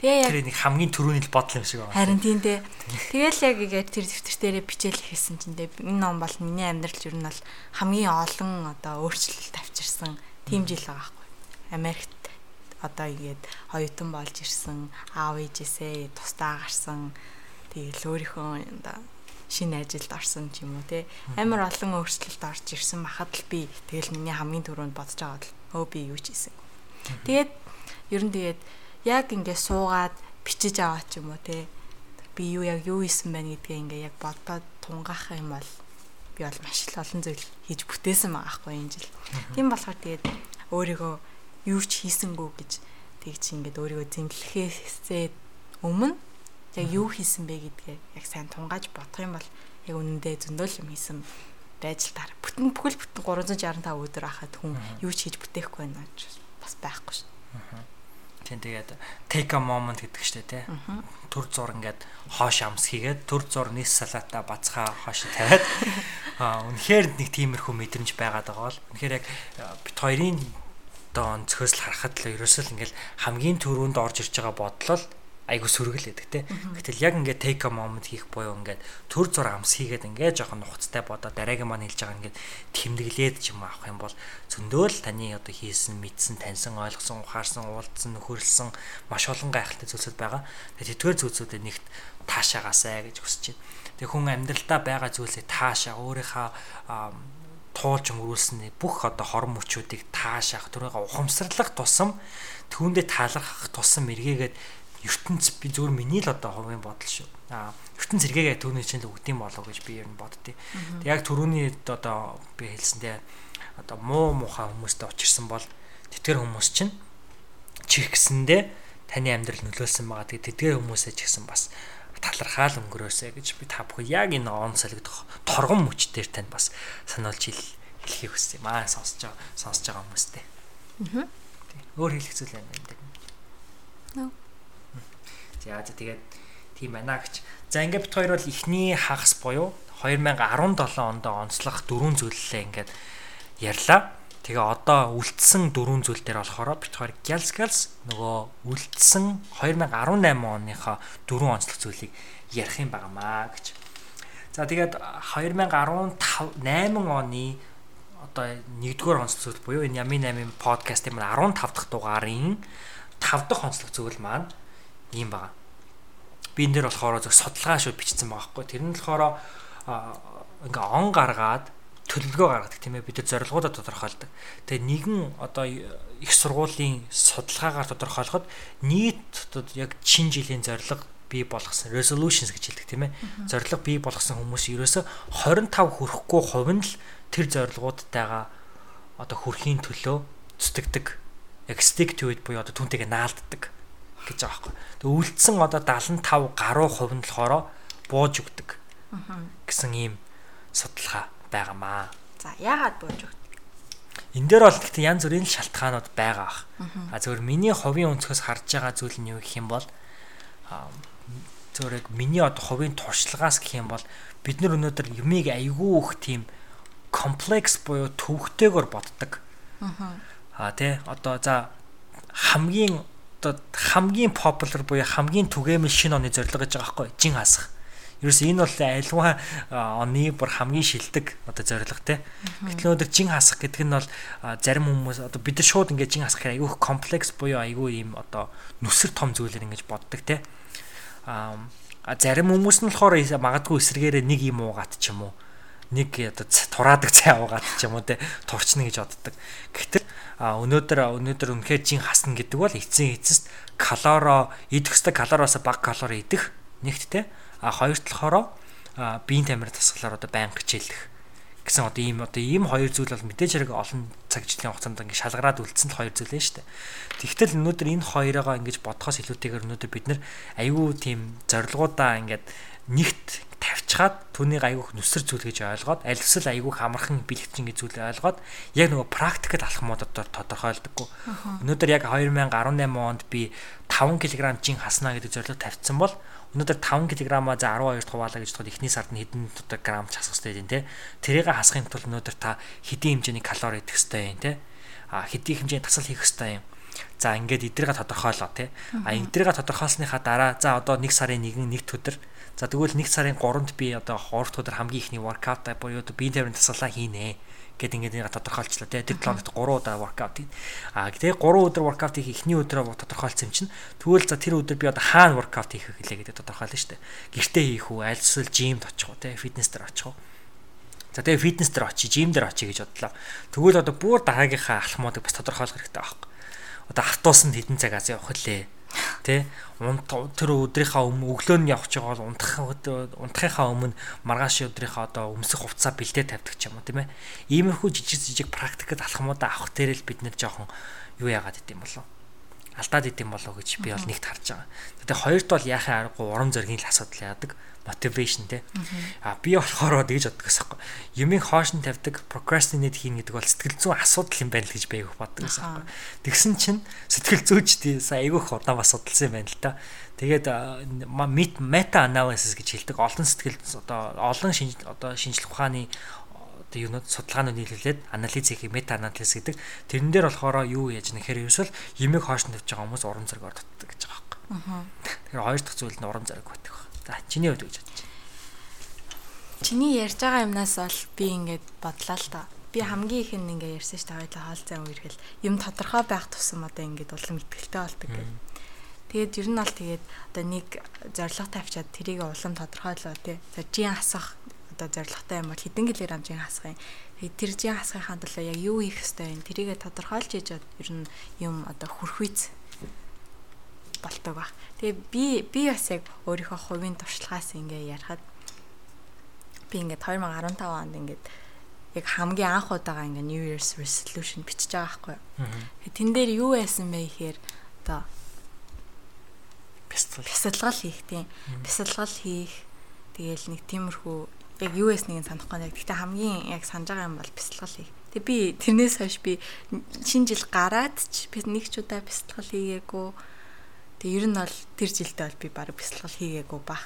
Тэгээ яг тэр нэг хамгийн түрүүний л бодол юм шиг байна. Харин тийм дээ. Тэгэл яг ингээд тэр дэвтэр дээрээ бичээл хийсэн чинь дээ энэ ном бол миний амьдралч ер нь бол хамгийн олон одоо өөрчлөлт авчирсан тийм жил байгаа хгүй. Америкт одоо ингээд хоёутан болж ирсэн аав ээжээсээ тустаа гарсан тэгэл өөрийнхөө одоо шинэ ажилд орсон ч юм уу те амар олон өөрчлөлт орж ирсэн махад л би тэгэл миний хамгийн түрүүнд бодож байгаа бол өө би юу ч хийсэн. Тэгээд ер нь тэгээд яг ингээ суугаад бичиж аваа ч юм уу те би юу яг юу хийсэн байна гэдгээ ингээ яг бодоод тунгаах юм бол би бол маш их олон зүйл хийж бүтээсэн байгаа хгүй энэ жил. Тийм болохоор тэгээд өөрийгөө юу ч хийсэнгүү гэж тэгж ингээд өөрийгөө зэмлэхээсээ өмнө яг юу хийсэн бэ гэдгээ яг сайн тунгааж бодох юм бол яг үнэндээ зөндөл юм хийсэн байж л таар. Бүтэн бүхэл бүтэн 365 өдөр ахад хүн юу ч хийж бүтээхгүй байна гэж бас байхгүй шүү. Тийм тэгээд take a moment гэдэг штэ тий. Төр зур ингээд хоош амс хийгээд төр зур нийс салаата бацхаа хоош тавиад [laughs] аа үнэхээр нэг тиймэрхүү мэдрэмж байгаад байгаа бол үнэхээр яг бит хоёрын одоо өнцгөөс л харахад л ерөөсөө л ингээд хамгийн түрүүнд орж ирж байгаа бодлол айгу сөргөл гэдэг те. Гэтэл яг ингээд take a moment хийх буюу ингээд төр зур амс хийгээд ингээд жоохон нухацтай бодоо дараагийн маань хэлж байгаа ингээд тэмдэглээд ч юм авах юм бол зөндөөл таны одоо хийсэн, мэдсэн, таньсан, ойлгосон, ухаарсан, уулдсан, нөхөрлсөн маш олон гайхалтай зүйлсүүд байгаа. Тэгээд тэдгээр зүйлсүүдээ нэгт таашаагаасай гэж хүсэж байна. Тэгээ хүн амьдралдаа байгаа зүйлсээ таашаа өөрийнхөө туулж өнгөрүүлсэн бүх одоо хорон мөчүүдийг таашаах, түрээгээ ухамсарлах тусам түүндээ таалрах тусам эргээгээд ертөнц би зөвөр миний л одоо хувийн бодол шүү. Аа ертөнц зэрэгээ түүний чинь л үгдэм болов гэж би ер нь боддتي. Тэг яг түрүүний одоо би хэлсэндээ одоо муу муухай хүмүүстэй учирсан бол тэтгэр хүмүүс чинь чихсэндээ таны амьдрал нөлөөлсөн байгаа. Тэгээ тэдгээр хүмүүсээ ч гэсэн бас талархаал өнгөрөөсэй гэж би та бүхэн яг энэ он солигдох торгон мөчтөр танд бас сануулж хэлхийг хүссэн юм аа сонсож байгаа сонсож байгаа хүмүүстэй. Аа. Өөр хэлэх зүйл байна энэ. Нөө. За тэгээд тийм байна гэж. За ингээд бит хоёр бол эхний хагас буюу 2017 онд онцлох дөрвөн зүйллээ ингээд ярьлаа. Тэгээ одоо үлдсэн дөрвөн зүйл дээр болохоор бит хоёр гялс нөгөө үлдсэн 2018 оныхоо дөрвөн онцлог зүйлийг ярих юм багамаа гэж. За тэгээд 2015 8 оны одоо 1-р онцлог зүйл буюу энэ Ями 8-ын подкастын маань 15 дахь дугаарын 5 дахь онцлог зүйл маань ийм байгаа. Би энэ дээр болохоор зөв судалгаа шүү бичсэн байгаа хгүй. Тэр нь болохоор ингээ он гаргаад төлөвлөгөө гаргадаг тийм ээ бид нар зорилгоудаа тодорхойлдог. Тэгээ нэгэн одоо их сургуулийн судалгаагаар тодорхойлоход нийт одоо яг чин жилийн зорилго бий болгосон resolutions гэж хэлдэг тийм ээ. Зорилго бий болгосон хүмүүс ерөөсө 25 хүрэхгүй хувь нь л тэр зорилгоудтайгаа одоо хүрхийн төлөө зүтгэдэг. Яг stick to it буюу одоо түнтэйгээ наалддаг гэж байгаа байхгүй. Тэг үлдсэн одоо 75 гаруй хувь нь болохоор бууж өгдөг. гэсэн ийм судалгаа байгаамаа. За яагаад бууж өгдөг? энэ дээр бол гэхдээ янз бүрийн шалтгаанууд байгаа ах. А зөвөр миний хувийн өнцгөөс харж байгаа зүйл нь юу гэх юм бол зөвөр яг миний одоо хувийн туршлагаас гэх юм бол бид нар өнөөдөр юмыг айгүй их тийм комплекс буюу төвхтэйгээр боддог. Аа тий одоо за хамгийн одоо хамгийн popular буюу хамгийн түгээмэл шинэ оны зорилго гэж байгаа байхгүй жин хасах. Ерөөс энэ бол альва оны бүр хамгийн шилдэг одоо зорилго те. Гэтэл өнөөдөр жин хасах гэдэг нь бол зарим хүмүүс одоо бид нар шууд ингээд жин хасах айгүй комплекс буюу айгүй ийм одоо нүсэр том зүйлээр ингэж боддог те. Аа зарим хүмүүс нь болохоор магадгүй эсрэгээрээ нэг юм уугаад ч юм уу нэг одоо тураадаг цай уугаад ч юм уу те турчна гэж боддог. Гэхдээ а өнөөдөр өнөөдөр үнэхээр жин хасна гэдэг бол эцсийн эцэст калоро идэх хэвээр калороос бага калори идэх нэгт те а хоёрт болохоор биеийн тамир тасгалаар одоо байнга хичээлэх гэсэн одоо ийм одоо ийм хоёр зүйл бол мэдээж хэрэг олон цаг жилийн хугацаанд ингэ шалгараад үлдсэн л хоёр зүйл нь шүү дээ. Тэгвэл өнөөдөр энэ хоёроо ингэж бодхоос илүүтэйгээр өнөөдөр бид нар аюу тийм зорилгоудаа ингээд нэгт тавьчихад түүнийг айгүйх нүсэр зүйл гэж ойлгоод аль эсвэл айгүйх амархан бэлэгчин гэж зүйл ойлгоод яг нөгөө практикт алхмуудад тодорхойлдоггүй. Өнөөдөр яг 2018 онд би 5 кг жин хаснаа гэдэг зорилго тавьсан бол өнөөдөр 5 кг-аа за 12-т хуваалаа гэж бодоход эхний сард нь хэдэн одоо грамм хасах хэрэгтэй юм те. Тэрийг хасахын тулд өнөөдөр та хэдийн хэмжээний калори идэх хэрэгтэй юм те. А хэдийн хэмжээний тасал хийх хэрэгтэй юм. За ингээд эдрийга тодорхойлоо те. А эдрийга тодорхойлсныхаа дараа за одоо 1 сарын 1 нэг өдөр За тэгвэл 1 сарын 3-нд би одоо 3 дахь өдөр хамгийн ихний воркаут буюу одоо биеийн тавирын тасалаа хийнэ гэд ингээд нэг тодорхойлчлаа тий. Тэр 7 хоногт 3 удаа воркаут хийн. Аа тэгээ 3 өдөр воркаут хийх эхний өдрөө тодорхойлсон юм чинь тэгвэл за тэр өдөр би одоо хаана воркаут хийх хэлээ гэдэг тодорхойлно шүү дээ. Гэртээ хийх үү, аль эсвэл жимд очих уу тий, фитнес дээр очих уу. За тэгээ фитнес дээр очие, жим дээр очие гэж бодлоо. Тэгвэл одоо бүр дараагийнхаа алхмуудыг бас тодорхойлох хэрэгтэй байхгүй. Одоо автобусанд хэдэн цагаас явах лээ Тэ унт тэр өдрийнхаа өмнө өглөө нь явж байгаа бол унтах унтахынхаа өмнө маргааш өдрийнхаа одоо өмсөх хувцас бэлдээ тавьдаг ч юм уу тийм ээ. Иймэрхүү жижиг жижиг практикт алхмуудаа авах дээр л бид нэр жоохон юу яагаад идэм болов алдаад идэм болов гэж би бол нэгт харж байгаа. Тэгээ хоёрт бол яахын аргагүй урам зоригийн л асуудал яадаг мотивашн те. А би болохоор тэгж боддог гэсэн юм. Юмыг хоош нь тавьдаг, procrastinate хийн гэдэг бол сэтгэл зүйн асуудал юм байна л гэж би айгүйх боддог гэсэн юм. Тэгсэн чинь сэтгэл зүйч тий айгүйх удаан бас судалсан юм байна л та. Тэгээд meta analysis гэж хэлдэг олон сэтгэл одоо олон шинж одоо шинжлэх ухааны одоо юунууд судалгаанууд нийлүүлээд анализ хийх мета анализ гэдэг. Тэрэн дээр болохоор юу яаж нэхэр ерөөсөл юмыг хоош нь тавьж байгаа хүмүүс уран зоригоор дутдаг гэж байгаа. Аа. Тэгэхээр хоёр дахь зүйл нь уран зориг байдаг. За чиний хувьд гэж бодож байна. Чиний ярьж байгаа юмнаас бол би ингээд бодлоо л та. Би хамгийн их нь ингээд ярьсан ш та хоёулаа хаал зам үерхэл юм тодорхой байх тусам одоо ингээд улам ихтгэлтэй болдог гэх. Тэгээд ер нь бол тэгээд одоо нэг зорилго тавьчаад тэрийг улам тодорхойлоо тий. За жин хасах одоо зорилготой юм бол хэдэн гэлээр амжин хасах юм. Тэр жин хасахын хандлаа яг юу хийх ёстой юм. Тэрийгэ тодорхойлж ийж ер нь юм одоо хүрхүйц болдог баг. Тэгээ би би бас яг өөрийнхөө хувийн туршлагаас ингээ ярихад би ингээд 2015 онд ингээд яг хамгийн анх удаага ингээ New Year's resolution бичиж байгаа байхгүй юу. Тэн дээр юу байсан бэ гэхээр одоо бясалгал хийх тийм. Бясалгал хийх тэгээл нэг тиймэрхүү яг юу ясныг санахгүй яг гэхдээ хамгийн яг санаж байгаа юм бол бясалгал хийх. Тэг би тэрнээс хойш би шинэ жил гараад ч би нэг ч удаа бясалгал хийгээгүй Тэгээ ер нь бол тэр жилдээ бол би баг бясалгал хийгээгүй ба.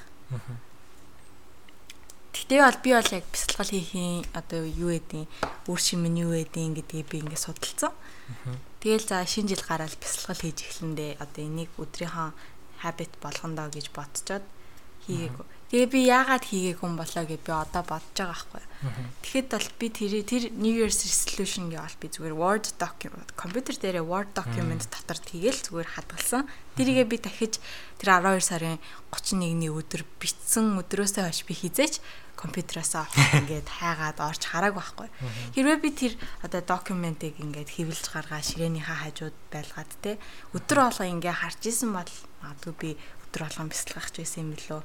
Тэгтээ бол би бол яг бясалгал хийхийн одоо юу гэдэг үр шим нь юу гэдэг гэдгийг би ингээд судалсан. Тэгэл за шинэ жил гараад бясалгал хийж эхлэндээ одоо энийг өдрийнхөө habit болгондоо гэж бодцоод хийгээгүй. Тэгээ би яагаад хийгээгүй юм болоо гэж би одоо бодож байгаа байхгүй. Тэгэхэд бол би тэр тэр New Year's resolution гэж би зүгээр Word document компьютер дээрээ Word document дотор тэгээл зүгээр хадгалсан. Тэрийгээ би дахиж тэр 12 сарын 31-ний өдөр бичсэн өдрөөсөө хойш би хизээч компьютераасаа [laughs] ингээд хайгаад орж харааг байхгүй. Хэрвээ би тэр одоо документыг ингээд хэвлж гаргаа ширээнийхээ хажууд байлгаад те өдөр болго ингээд харж исэн бол магадгүй би өдөр болгон бясалгах гэсэн юм билүү.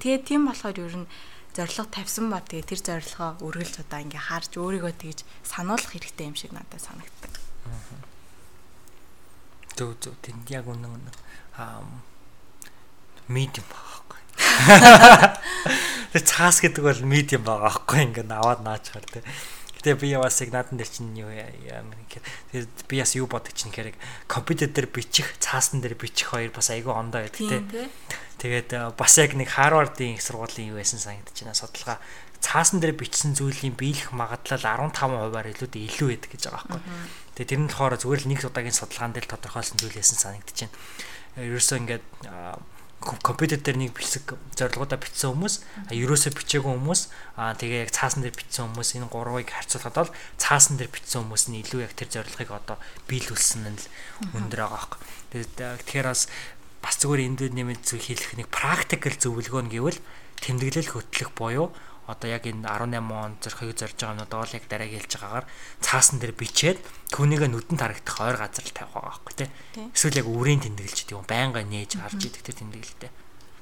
Тэгээд тийм болохоор ер нь зорилго тавьсан ба тэгээ тэр зорилгоо үргэлж удаа ингээ харж өөрийгөө тэгж сануулах хэрэгтэй юм шиг надад санагддаг. Зөв зөв тэнд яг үнэн үнэн аа медиум байхгүй. [laughs] Тэгээ цаас гэдэг бол медиум байгаа байхгүй ингээ аваад наачаар тэ. Гэтэ би бас яг наадан дээр чинь юу ямар тэгэхээр би бас юу бодож чинь хэрэг компьютер дээр бичих, цаасан дээр бичих хоёр бас айгүй ондоо байдаг те. Тэгээд бас яг нэг Харвардын их сургуулийн юу байсан санагдаж байна судалгаа. Цаасан дээр бичсэн зүйлийн биелэх магадлал 15%-аар илүүтэй илүү байдаг гэж байгаа байхгүй. Тэгээд тэр нь болохоор зүгээр л нэг удаагийн судалгаан дээр тодорхойлсон зүйл байсан санагдаж байна. Ерөөсөө ингээд компьютер дээр нэг бэлсэг зорилгоудаа бичсэн хүмүүс ерөөсөө бичээгүй хүмүүс аа тэгээ яг цаасан дээр бичсэн хүмүүс энэ гурвыг харьцуулахад бол цаасан дээр бичсэн хүмүүс нь илүү яг тэр зорилгыг одоо биелүүлсэн нь л өндөр байгаа хэрэг. Тэгэхээр бас бас зүгээр энд нэмээд зүг хэлэх нэг практикал зөвлөгөө нь гэвэл тэмдэглэл хөтлөх буюу одоо яг энэ 18 он зөрхийг зорж байгаа юмнууд бол яг дараагийн хэлж байгаагаар цаасан дээр бичээд түүнийг нүдэнд харагдах ойр газар л тавих байгаа байхгүй тий. Эсвэл яг үрийн тэмдэглэж юм байнга нээж харж идэх тэр тэмдэглэлтэй.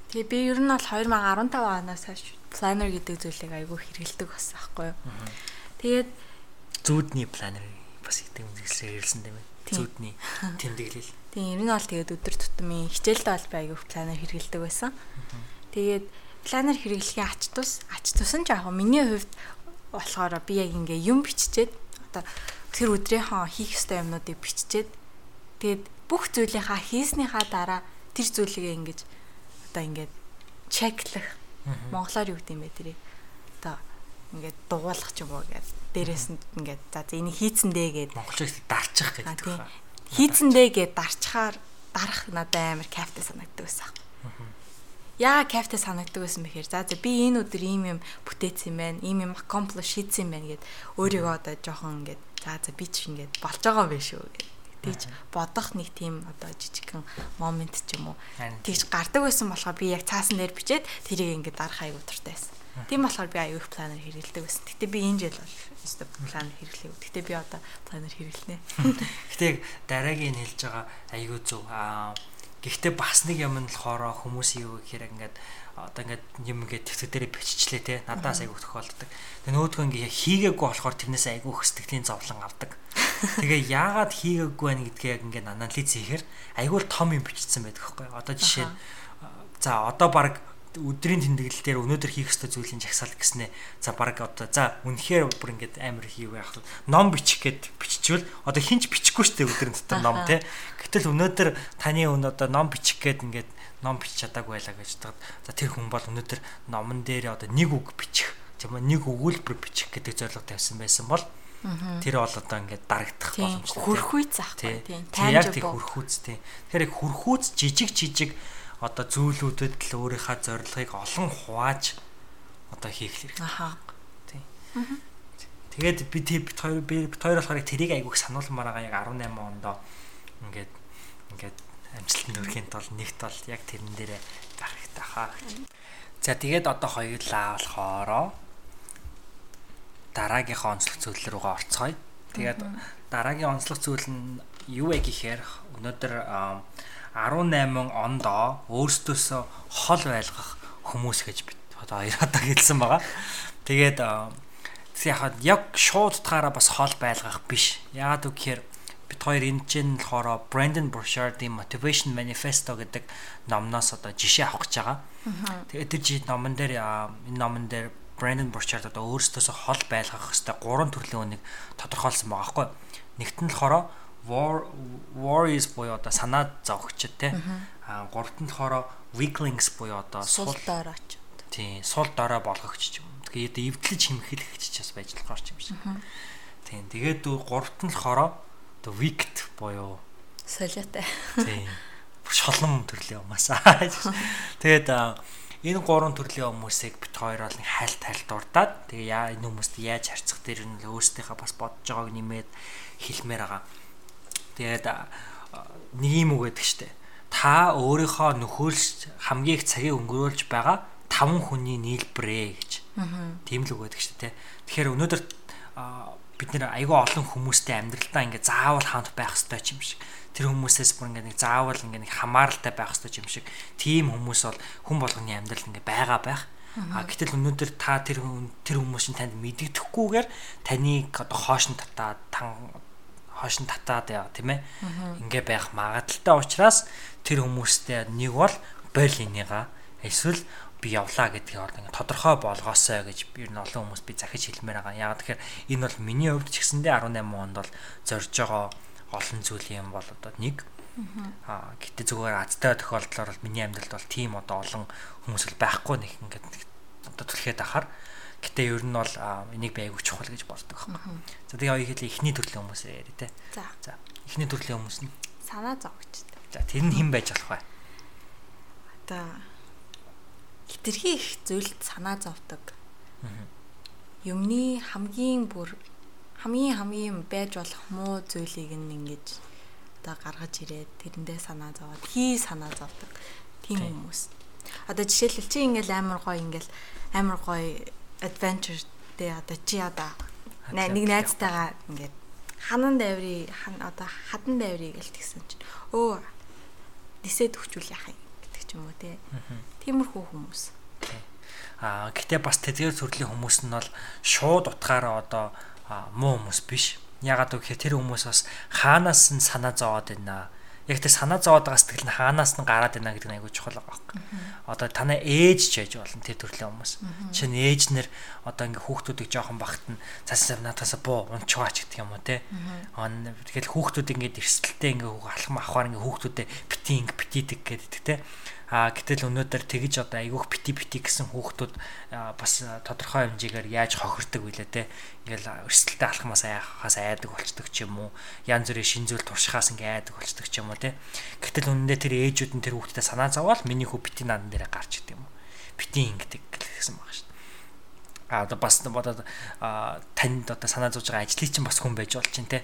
Тэгээ би ер нь бол 2015 оноос хойш планер гэдэг зүйлийг айгүй хэрэгэлдэг болсон байхгүй юу. Тэгээд зүудний планер бас гэдэг зүйлсээр ирсэн тийм ээ. Зүудний тэмдэглэл. [laughs] Тийм ер нь бол тэгээд өдөр тутмын хичээлдээ бол би айгүй планер хэрэгэлдэг байсан. Тэгээд планер хэрэглэхийн ач тус ач тус нь яг миний хувьд болохоор би яг ингээ юм биччихэд одоо тэр өдрийнхөө хийх ёстой юмнуудыг биччихэд тэгээд бүх зүйлийнхаа хийснийхаа дараа тэр зүйлийг ингэж одоо ингээд чеклэх монголоор юу гэдэг юм бэ тэрийг одоо ингээд дугуулах ч юм уу гэдэг дээрээс нь ингээд за энийг хийцэндээ гэдэг монголчууд дарчих гэдэг. Хийцэндээ гэдэг дарчхаар дарах надад амар кайфтай санагддаг байсан яа кайфтай санагддаг байсан бэхээр за би энэ өдөр ийм юм бүтээсэн байна ийм юм accomplish хийсэн байна гэд өөрийгөө одоо жоохон ингээд за за би ч ингээд болж байгаа юм биш үү гэд тийж бодох нэг тийм одоо жижигхэн момент ч юм уу тийж гардаг байсан болохоор би яг цаасан дээр бичээд тэрийг ингээд дарах аяг утгартай байсан. Тийм болохоор би аяг планер хэрэгэлдэг байсан. Гэтэ би энэ жил бол өстө планер хэрэглэв. Гэтэ би одоо планер хэрэглэнэ. Гэтэ дараагийн хэлж байгаа аягүй зөв. Аа Гэхдээ бас нэг юм нь болохоор хүмүүс юу гэхээр ингээд одоо ингээд юм ингээд төвтө дээр биччихлээ те надаас айгу тохиолддог. Тэгээ нөгөөдгөө ингээд хийгээгүй болохоор тэрнээс айгу хөсдөглийн зовлон авдаг. Тэгээ [laughs] яагаад хийгээгүй байна гэдгээ яг ингээд анализ хийхээр айгу том юм бичсэн байдаг байхгүй. Одоо жишээ нь за одоо баг өдрийн тэмдэглэл дээр өнөөдөр хийх ёстой зүйлийн жагсаал гэснээ за баг одоо за үнэхээр бүр ингээд амар хийв яах вэ? Ном бичих гээд биччихвэл одоо хинч бичихгүй шүү дээ өдрийн дотор ном те гэтэл өнөөдөр таны өн одоо ном бичих гээд ингээд ном бичиж чадаагүй байлаа гэж таад за тэр хүн бол өнөөдөр номон дээр одоо нэг үг бичих тийм нэг өгүүлбэр бичих гэдэг зорилго тавьсан байсан бол Тэр бол одоо ингээд дарагдах боломжтой. Хөрхүй заахгүй тийм. Яг тийм хөрхүүц тийм. Тэгэхээр хөрхүүц жижиг жижиг одоо зүйлүүдэд л өөрийнхөө зорилгыг олон хувааж одоо хийх хэрэгтэй. Аха. Тийм. Тэгээд би бит хоёр бит хоёр болохоор тэрийг айгүйх сануулмаар байгаа яг 18 ондоо ингээд ингээд амжилтанд хүрэхэд бол нэгт бол яг тэрэн дээрээ байх хэрэгтэй хаа. За тэгээд одоо хоёулаа болохоро дараагийнхаа онцлог зүйлэр рүүгээ орцгоё. Тэгээд дараагийн онцлог зүйл нь юу вэ гэхээр өнөөдөр 18 ондоо өөрсдөөсөө хол байлгах хүмүүс гэж бид одоо хоёроо хэлсэн байгаа. Тэгээд яг яг шууд утгаараа бас хол байлгах биш. Яагаад гэвэл бид хоёр энэ чинь болохоор Brandon Burchard-ийн Motivation Manifesto гэдэг номноос одоо жишээ авах гэж байгаа. Тэгээд тэр жишээ номон дээр энэ номон дээр Brandon Burchard одоо өөрсдөөсөө хол байлгах хэвээр гурван төрлийн үнийг тодорхойлсон байгаа байхгүй. Нэгт нь болохоор warriors буюу одоо санаа зовгчд те а гуравт нь болохоор weaklings буюу одоо сул дорооч тий сул дорой болгогч юм. Тэгээд эвдлэж химхэлэгч ч бас байж болохоор ч юм шиг. Тий тэгээд гуравт нь болохоор одоо weaked буюу солиотой. Тий шолон төрлийн юмасаа [laughs] тэгээд энэ гурван төрлийн хүмүүсийг бит хоёр бол хайлт хайлт дурдаад тэгээ яа энэ хүмүүст яаж харьцах? Дээр нь өөрсдийнхээ бас бодож байгааг нэмээд хэлмээр байгаа Тэгээд нэг юм үг гэдэг штэ. Та өөрийнхөө нөхөрлж хамгийн их цагийг өнгөрүүлж байгаа таван хүний нийлбэрээ гэж. Тийм л үг гэдэг штэ. Тэгэхээр өнөөдөр бид нэр айгүй олон хүмүүстэй амьдралдаа ингээ заавал хамт байх хэрэгтэй юм шиг. Тэр хүмүүсээс бүр ингээ нэг заавал ингээ нэг хамааралтай байх хэрэгтэй юм шиг. Тийм хүмүүс бол хүн болгоны амьдрал ингээ байгаа байх. А гэтэл өнөөдөр та тэр тэр хүмүүс чинь танд мэддэхгүйгээр таныг одоо хоош нь татаад хойш нь татаад яа тийм ээ. Ингээ байх магадaltaй учраас тэр хүмүүстэй нэг бол бойл энийга эсвэл би явлаа гэдгийг одоо ингээд тодорхой болгоосоо гэж ер нь олон хүмүүс би захиж хэлмээр байгаа. Яг тэгэхээр энэ бол миний хувьд ч гэсэндээ 18 онд бол зорж байгаа олон зүйл юм бол одоо нэг. Аа гэтээ зүгээр азтай тохиолдлоор бол миний амьдралд бол тийм одоо олон хүмүүс л байхгүй нэг. Ингээд одоо түлхээд ахаар гэтээ ер нь бол энийг би айгуу чухал гэж боддог байхгүй. За тэгээ хоёул ихний төрлийн хүмүүс яри те. За. За ихний төрлийн хүмүүс нь санаа зовгчтой. За тэр нь хэн байж болох вэ? Одоо хитрхи их зүйлд санаа зовдөг. Юмны хамгийн бүр хамгийн хамгийн байж болох муу зүйлийг нь ингэж одоо гаргаж ирээд тэрэндээ санаа зовоод хий санаа зовдөг тийм хүмүүс. Одоо жишээлбэл чи ингээл амар гоё ингээл амар гоё adventure дээр одоо чи одоо нэг найзтайгаа ингээд ханан дайврыг одоо хадан дайврыг гэлт гисэн чинь өө нисээд өгчүүл яах юм гэдэг ч юм уу те. Тиймэрхүү хүмүүс. Аа гэтээ бас тэдгээр төрлийн хүмүүс нь бол шууд утгаараа одоо муу хүмүүс биш. Ягаад гэвэл тэр хүмүүс бас хаанаас нь санаа зовоод байна яг тэр санаа зовоод байгаа сэтгэл нь хаанаас нь гараад байна гэдэг нь айгүй чухал байгаа байхгүй. Одоо танаа ээж ч яж болно тэр төрлийн хүмүүс. Жишээ нь ээж нэр одоо ингээ хүүхдүүдийг жоохон багт нь цаас надаас буу унчваач гэдэг юм уу те. Тэгэхээр хүүхдүүд ингээд эрсдэлтэй ингээ алхам авахаар ингээ хүүхдүүдэд бити ингээ битийдэг гэдэг те. А гэтэл өнөөдөр тэгж одоо айгүйх бити бити гэсэн хүүхдүүд бас тодорхой хэмжээгээр яаж хохирдог вүлээ те. Ингээл өрсөлдөлтөй алхмаас айхахаас айдаг болчдөг ч юм уу. Янз бүрийн шин зүйл туршихаас ингээ айдаг болчдөг ч юм уу те. Гэтэл үнэндээ тэр ээжүүд нь тэр хүүхдэд санаа зовоол миний хүү бити наадан дээр гарч идэв юм уу. Бити ингэдэг гэсэн байгаа шүү. А одоо бас бодоод танд одоо санаа зовж байгаа ажлыг чинь бас хүн байж болж чинь те.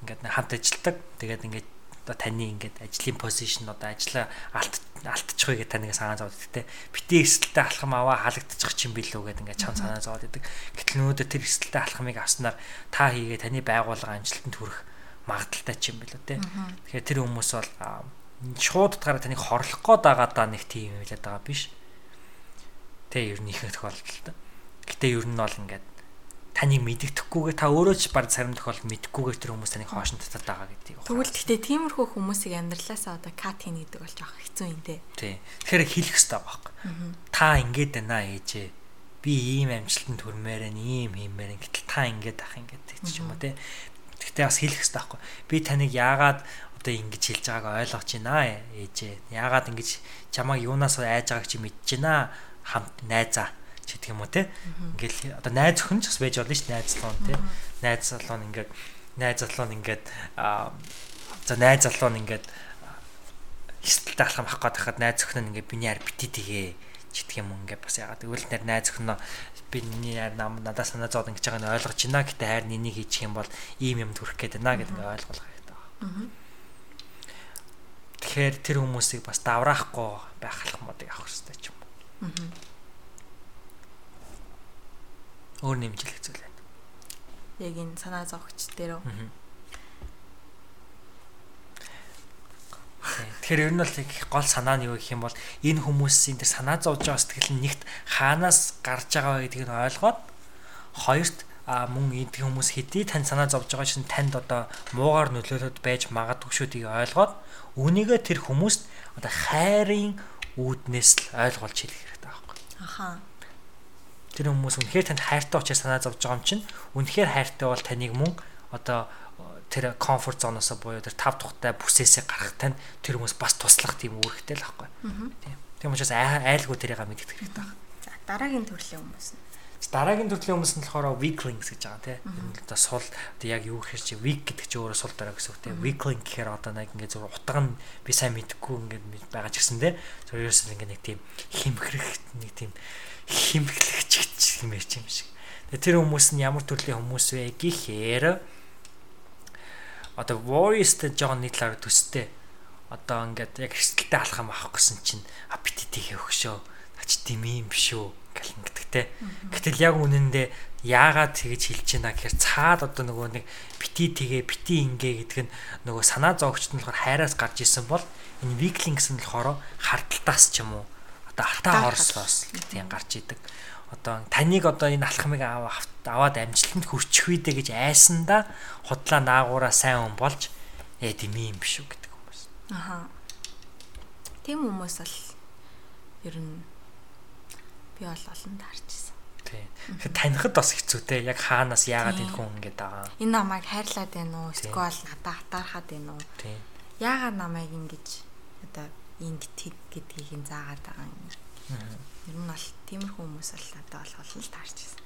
Ингээд хамт ажилладаг. Тэгээд ингээд одоо таны ингээд ажлын позишн одоо ажлаа алт алдчих вэ гэдэг таныг санаа зовд те. Бити эрсдэлтэй алхам аваа халагдчих чинь билүү гэдэг ингээд чам санаа зовд идэг. Гэтэл нөөдө тэр эрсдэлтэй алхамыг авснаар та хийгээ таны байгууллага амжилтанд хүрэх магадaltaй чинь билүү те. Тэгэхээр тэр хүмүүс бол шууд утгаараа таныг хорлох гээд байгаа даа нэг тийм юм хэлээд байгаа биш. Те ер нь их тохиолдолтой гэтээ ер нь бол ингээд таныг мэддэхгүйгээ та өөрөө ч баг царим тохиолдолд мэддэггүйгээр тэр хүмүүс таныг хоошин татаад байгаа гэдгийг. Тэгвэл гэхдээ тиймэрхүү хүмүүсийг амьдралаасаа одоо кат хийн гэдэг бол жоох хэцүү юм дээ. Тий. Тэгэхээр хэлэх хэрэгтэй байхгүй. Та ингэж байна ээжээ. Би ийм амжилтанд хүрмээр байна, ийм хиймээр байна. Гэтэл та ингэж ах ингэж гэж юм уу те. Гэхдээ бас хэлэх хэрэгтэй байхгүй. Би таныг яагаад одоо ингэж хэлж байгааг ойлгож байна ээжээ. Яагаад ингэж чамайг юунаас айж байгааг чи мэдэж байна хамт найзаа ч гэдэг юм уу те. Ингээл одоо найз өхөн ч бас байж болно дээ найз залуу те. Найз залуу нь ингээд найз залуу нь ингээд за найз залуу нь ингээд хистэлтэй алхам авах гээд хахад найз өхөн нь ингээд биний ар бити тэгээ ч гэдэг юм ингээд бас ягаад гэвэл нэр найз өхөн биний ар нам надад санаа зовд ингэж байгааг нь ойлгож байна гэтээ хайр нэнийг хийчих юм бол ийм юм төрөх гээд байна гэдэг ингээд ойлгох хэрэгтэй байна. Тэгэхээр тэр хүмүүсийг бас давраахгүй байх алхмуудыг авах хэрэгтэй ч юм уу. Өөр нэмжлэх зүйл байна. Яг энэ санаа зовгч дээр үү? Тэгэхээр ер нь бол гол санаа нь юу гэх юм бол энэ хүмүүсийн тэр санаа зовж байгаа сэтгэл нь нэгт хаанаас гарч байгаа вэ гэдгийг нь ойлгоод хоёрт а мөн эдгээр хүмүүс хэдий тань санаа зовж байгаа чинь танд одоо муугар нөлөөлөд байж магадгүй шүү гэдгийг ойлгоод үнийгээ тэр хүмүүст одоо хайрын үүднээс л ойлгуулж хэлэх хэрэгтэй байхгүй. Ахаа тэр хүмүүс үнэхээр танд хайртай учраас санаа зовж байгаа юм чинь үнэхээр хайртай бол таныг мөн одоо тэр комфорт зоноосоо буюу тэр тав тухтай бүсээсээ гарах тань тэр хүмүүс бас туслах тийм үүрэгтэй л байхгүй. Тийм. Тийм учраас айлгүй тэрийг мэддэг хэрэгтэй байна. За дараагийн төрлийн хүмүүс нь дараагийн төрлийн хүмүүс нь болохоор weaklings гэж байгаа тийм. Одоо сул одоо яг юу гэхээр чи weak гэдэг чи өөрөө сул дараа гэсэн үг тийм. Weakling гэхээр одоо нэг ингээд зөв утга нь би сайн мэдэхгүй ингээд байгаа ч гэсэн тийм. Зөв ерөөсөө ингээд нэг тийм химхрэх нэг тийм химэглэгч юм ярьж юм шиг. Тэр хүмүүс нь ямар төрлийн хүмүүс вэ гэхээр одоо voice-тэй жоон нийтлээр төстэй одоо ингээд яг эрсдэлтэй алхам авах гэсэн чинь аппетитийг өгшөө. Ач тийм юм биш үү гэл ингэдэгтэй. Гэтэл яг үнэндээ яагаад тэгэж хэлж байна гэхээр цаад одоо нөгөө нэг бити тэгээ бити ингээ гэдэг нь нөгөө санаа зовгчт нь болохоор хайраас гарч исэн бол энэ weakling гэсэн нь болохоор хардталтаас ч юм уу одоо алтаа хорслоос тийм гарч идэг. Одоо таныг одоо энэ алхмыг аваад амжилтанд хүрчих үедээ гэж айсандаа худлаа наагаараа сайн хүн болж ээ тийм юм биш үү гэдэг хүмүүс. Аха. Тийм хүмүүс бол ер нь би бол олон таарч ирсэн. Тий. Тэгэхээр танихад бас хэцүү те. Яг хаанаас яагаад энэ хүн ингэж байгаа. Энэ намайг хайрлаад байна уу? Эсвэл надад хатаархаад байна уу? Тий. Яагаад намайг ингэж одоо ингэж гэдгийг нь заагаад байгаа юм. Ер нь бол тиймэрхүү хүмүүс бол надад бол олон л таарч ирсэн.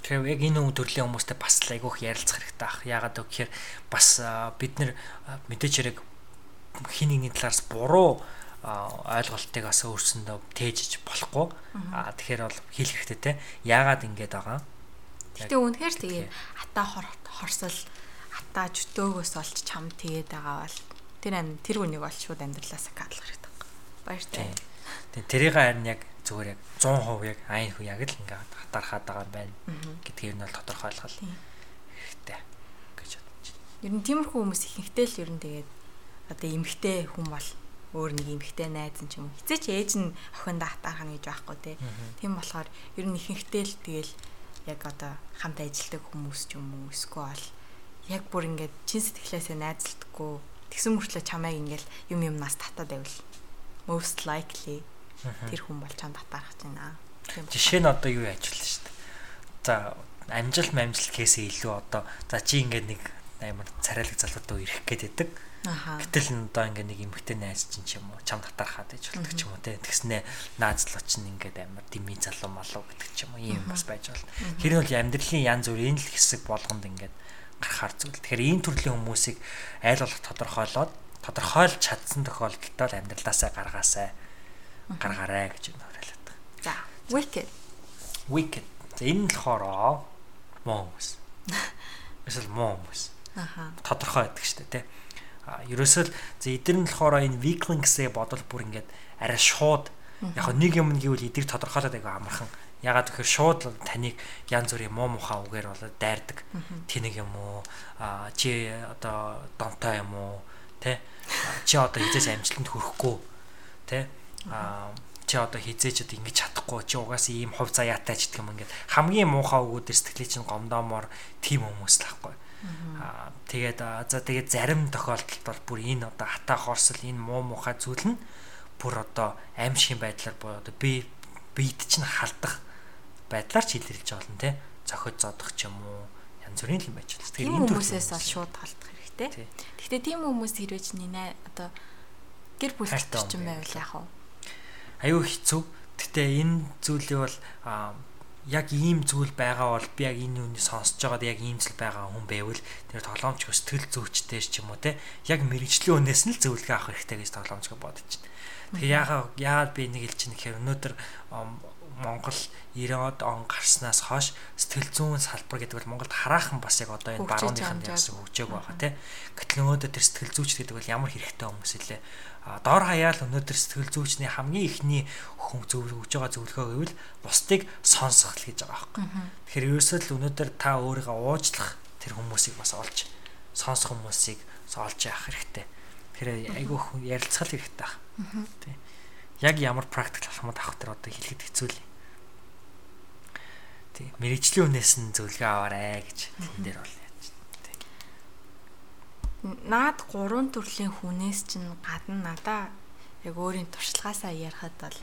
Тэгэхээр яг энэ төрлийн хүмүүстэй бас л айгүйх ярилцах хэрэгтэй ах. Яагаад гэвэл бас бид нэр мэдээч хэрэг хин нэгний талаас буруу ойлголтыг бас өөрсөндөө тээжж болохгүй. Аа тэгэхээр бол хийх хэрэгтэй те. Яагаад ингэж байгаа? Гэтэ үнэхээр тэгээ ата хорсол ата чөтөөгөөс олж чам тэгээд байгаа бол тэр ам тэр үнийг бол шууд амьдралаасаа гадлах хэрэгтэй. Баяртай. Тэгээ тэрийг харин яг зүгээр яг 100% яг айн хүү яг л ингээд хатаархаад байгаа юм байна гэдгийг нь бол тодорхойлох хэрэгтэй гэж бодож байна. Ер нь тиймэрхүү хүмүүс ихэнхдээ л ер нь тэгээд одоо эмгтэй хүн бол өөр нэг эмхтэй найз ч юм уу. Хизээ ч ээж нь охиндоо хатаархна гэж байхгүй те. Тийм болохоор ер нь ихэнхдээ л тэгэл яг одоо хамт ажилладаг хүмүүс ч юм уу эсвэл яг бүр ингээд чин сэтгэлээсээ найзлдаггүй тэгсэн мөртлөө чамайг ингээд юм юмнаас татаад байвал most likely тэр хүн бол чамд татаарах байна. Жишээ нь одоо юу ажиллана шүү дээ. За амжилт амжилт кейсээ илүү одоо за чи ингээд нэг амар царайлаг залуутай ирэх гээд байдаг Гэтэл одоо ингээ нэг эмхтэй найз чинь ч юм уу чам татархаад иж болдог ч юм уу те тэгснэ наазлуу чинь ингээд амар дими залуу малуу гэдэг ч юм уу ийм бас байж болно. Тэр нь бол амьдралын янз бүрийн л хэсэг болгонд ингээд гарахаар зүйл. Тэгэхээр ийм төрлийн хүмүүсийг айл болох тодорхойлоод тодорхойлж чадсан тохиолдолд л амьдралаасаа гаргаасай гаргаарай гэж уриалаад байгаа. За, wicked. Wicked. За энэ нь болохоор муу хүмүүс. [laughs] Эсвэл муу хүмүүс. Аха. Тодорхой байдаг шүү дээ, тий ерөөсөө л за эдгээр нь болохоор энэ weakling гэсээ бодвол бүр ингээд арай шууд яг нэг юм гэвэл эдийг тодорхойлоод айгаа амархан. Ягаад гэхээр шууд таныг янз бүрийн муу мухаа үгээр болоод дайрдаг. Тэнэг юм уу? Чи одоо донтой юм уу? Тэ? Чи одоо хизээс амжилтанд хүрэхгүй. Тэ? Чи одоо хизээж одоо ингэж чадахгүй. Чи угаасаа ийм хувь заяатай ч гэх юм ингээд хамгийн муухай өгөөдөр сэтгэлээ чинь гомдоомоор тийм хүмүүс л байхгүй Аа тэгээд за тэгээд зарим тохиолдолд бол бүр энэ одоо хатаа хорсол энэ муу мухай зүйл нь бүр одоо аимшигын байдлаар боо одоо би биед чинь халдах байдлаар ч илэрч болно те зохиод зодох ч юм уу янз бүрийн юм байж байна. Тэгэхээр энэ хүмүүсээс бол шууд халдах хэрэгтэй. Гэхдээ тийм хүмүүс хэрвээ чинь нэ одоо гэр бүлтэй ч юм байвал яах вэ? Аюу хэцүү. Гэтэ энэ зүйлийг бол яг ийм зүйл байгаа бол би яг энэ үнийг сонсож байгаад яг ийм зүйл байгаа хүн байвал тэр тоглоомч сэтгэл зүйчтэй ч юм уу те яг мэрэгжлийн үнээс нь л зөвлөгөө авах хэрэгтэй гэж тоглоомч бодож байна. Тэгээ яагаад яагаад би нэг хэлж чинь гэхээр өнөөдөр Монгол 90-од он гарснаас хойш сэтгэл зүйн салбар гэдэг бол Монголд хараахан бас яг одоо энэ барууныхын яасан хөгжөөг байгаа тийм. Гэтэл өнөөдөр тэр сэтгэл зүйч гэдэг бол ямар хэрэгтэй хүмүүс илээ доор хаяал өнөөдөр сэтгэл зүйчний хамгийн ихний хүн зөвлөгөө өгж байгаа зөвлөгөө гэвэл бусдыг сонсох л гэж байгаа байхгүй. Тэгэхээр ерөөсөө л өнөөдөр та өөрийгөө уучлах тэр хүмүүсийг бас олж сонсох хүмүүсийг олж яах хэрэгтэй. Тэгэхээр айгүй хүн ярилцах хэрэгтэй байна. Тий. Яг ямар практик алхмад авах тэр одоо хэлэхэд хэцүү л. Тий. Мэргэжлийн үнээс нь зөвлөгөө аваарэ гэж тэн дээр бол наад гурван төрлийн хүнээс чинь гадна надаа яг өөрийн туршлагаасаа ярихад бол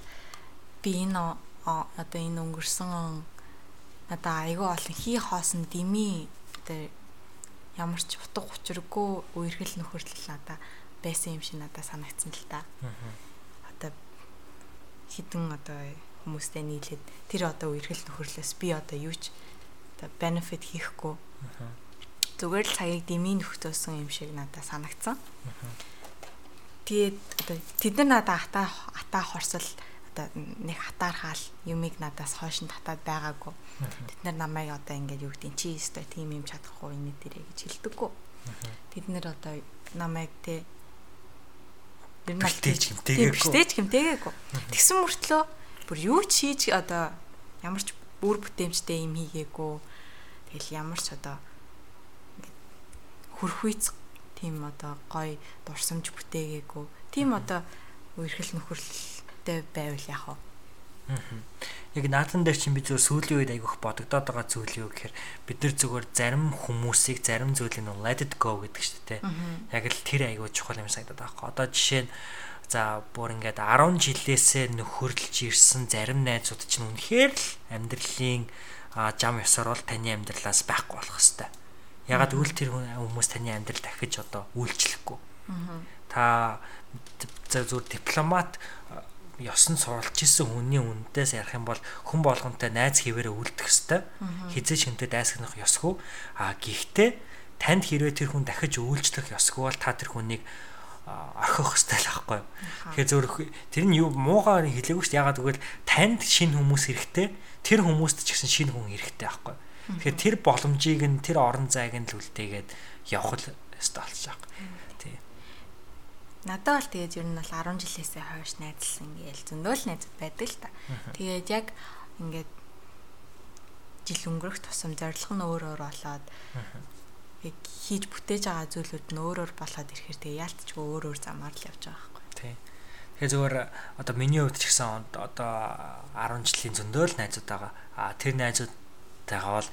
би энэ одоо энэ өнгөрсөн надаа айгүй олон хий хоосон дими одоо ямар ч утга учиргүй үерхэл нөхөрлөл надаа байсан юм шиг надаа санагдсан л та. Одоо хідэн одоо хүмүүстэй нийлээд тэр одоо үерхэл нөхөрлөөс би одоо юу ч одоо benefit хийхгүй зүгээр л цагийг дэмий нөхтөөсөн юм шиг надад санагдсан. Тэгээд одоо тэд нар надад хатаа хатаа хорсол одоо нэг хатаархаал юмыг надаас хойш нь татаад байгаагүй. Тэд нар намайг одоо ингээд юу гэдэг чи өстой тийм юм чадахгүй энэ дээрээ гэж хэлдэггүй. Тэд нар одоо намайг те ер нь бэлтэж хэмтэйгээгүй. Бэлтэж хэмтэйгээгүй. Тэгсэн мөртлөө бүр юу ч хийж одоо ямар ч бүр бүтээмжтэй юм хийгээгүй. Тэгэл ямар ч одоо хөрхүйц тийм одоо гой дурсамж бүтээгээгүй. Тийм одоо үерхэл нөхөрлөлтэй байвал яах вэ? Яг наатан дээр чинь би зөв сүүлийн үед айгүйх бодогдоод байгаа зүйл юу гэхээр бид нар зүгээр зарим хүмүүсийг зарим зүйлийг нь let it go гэдэг шүү дээ. Яг л тэр айгүй чухал юм санагдаад байгаа. Одоо жишээ нь За бүр ингээд 10 жилээсээ нөхөрлж ирсэн зарим найзууд чинь үнэхээр л амьдралын жам ёсоор бол таны амьдралаас байхгүй болох хэвээр. Ягаад үл тэр хүмүүс таны амьдрал дахиж одоо үйлчлэхгүй. Та зөв дипломат ёсон суралж исэн хүний үндээс ярих юм бол хүн болгонтэй найз хэвээрээ үлдэх хэвээр. Хизээ шинтэй дайсагнах ёсгүй. А гэхдээ танд хэрвээ тэр хүн дахиж үйлчлэх ёсгүй бол та тэр хүнийг орхих хэрэгтэй л байхгүй. Тэгэхээр зөв тэр нь юу муугаар хэлээгүй шүү дээ. Ягаад гэвэл танд шинэ хүмүүс хэрэгтэй. Тэр хүмүүст ч гэсэн шинэ хүн хэрэгтэй байхгүй. Тэгэхээр тэр боломжийг нь тэр орон зайг нь л үлдээгээд явах л ёстой болчих жоох. Тий. Надад бол тэгээд ер нь бол 10 жилээсээ хойш найзлсан гээл зөндөл найзууд байдаг л та. Тэгээд яг ингээд жил өнгөрөх тусам зорилго нь өөр өөр болоод яг хийж бүтээж байгаа зүйлүүд нь өөр өөр болоод ирэхээр тэгээ яалтчгүй өөр өөр замаар л явж байгаа байхгүй. Тий. Тэгээ зөвөр одоо миний хувьд ч гэсэн одоо 10 жилийн зөндөөл найзууд байгаа. А тэр найзуудтайгаа бол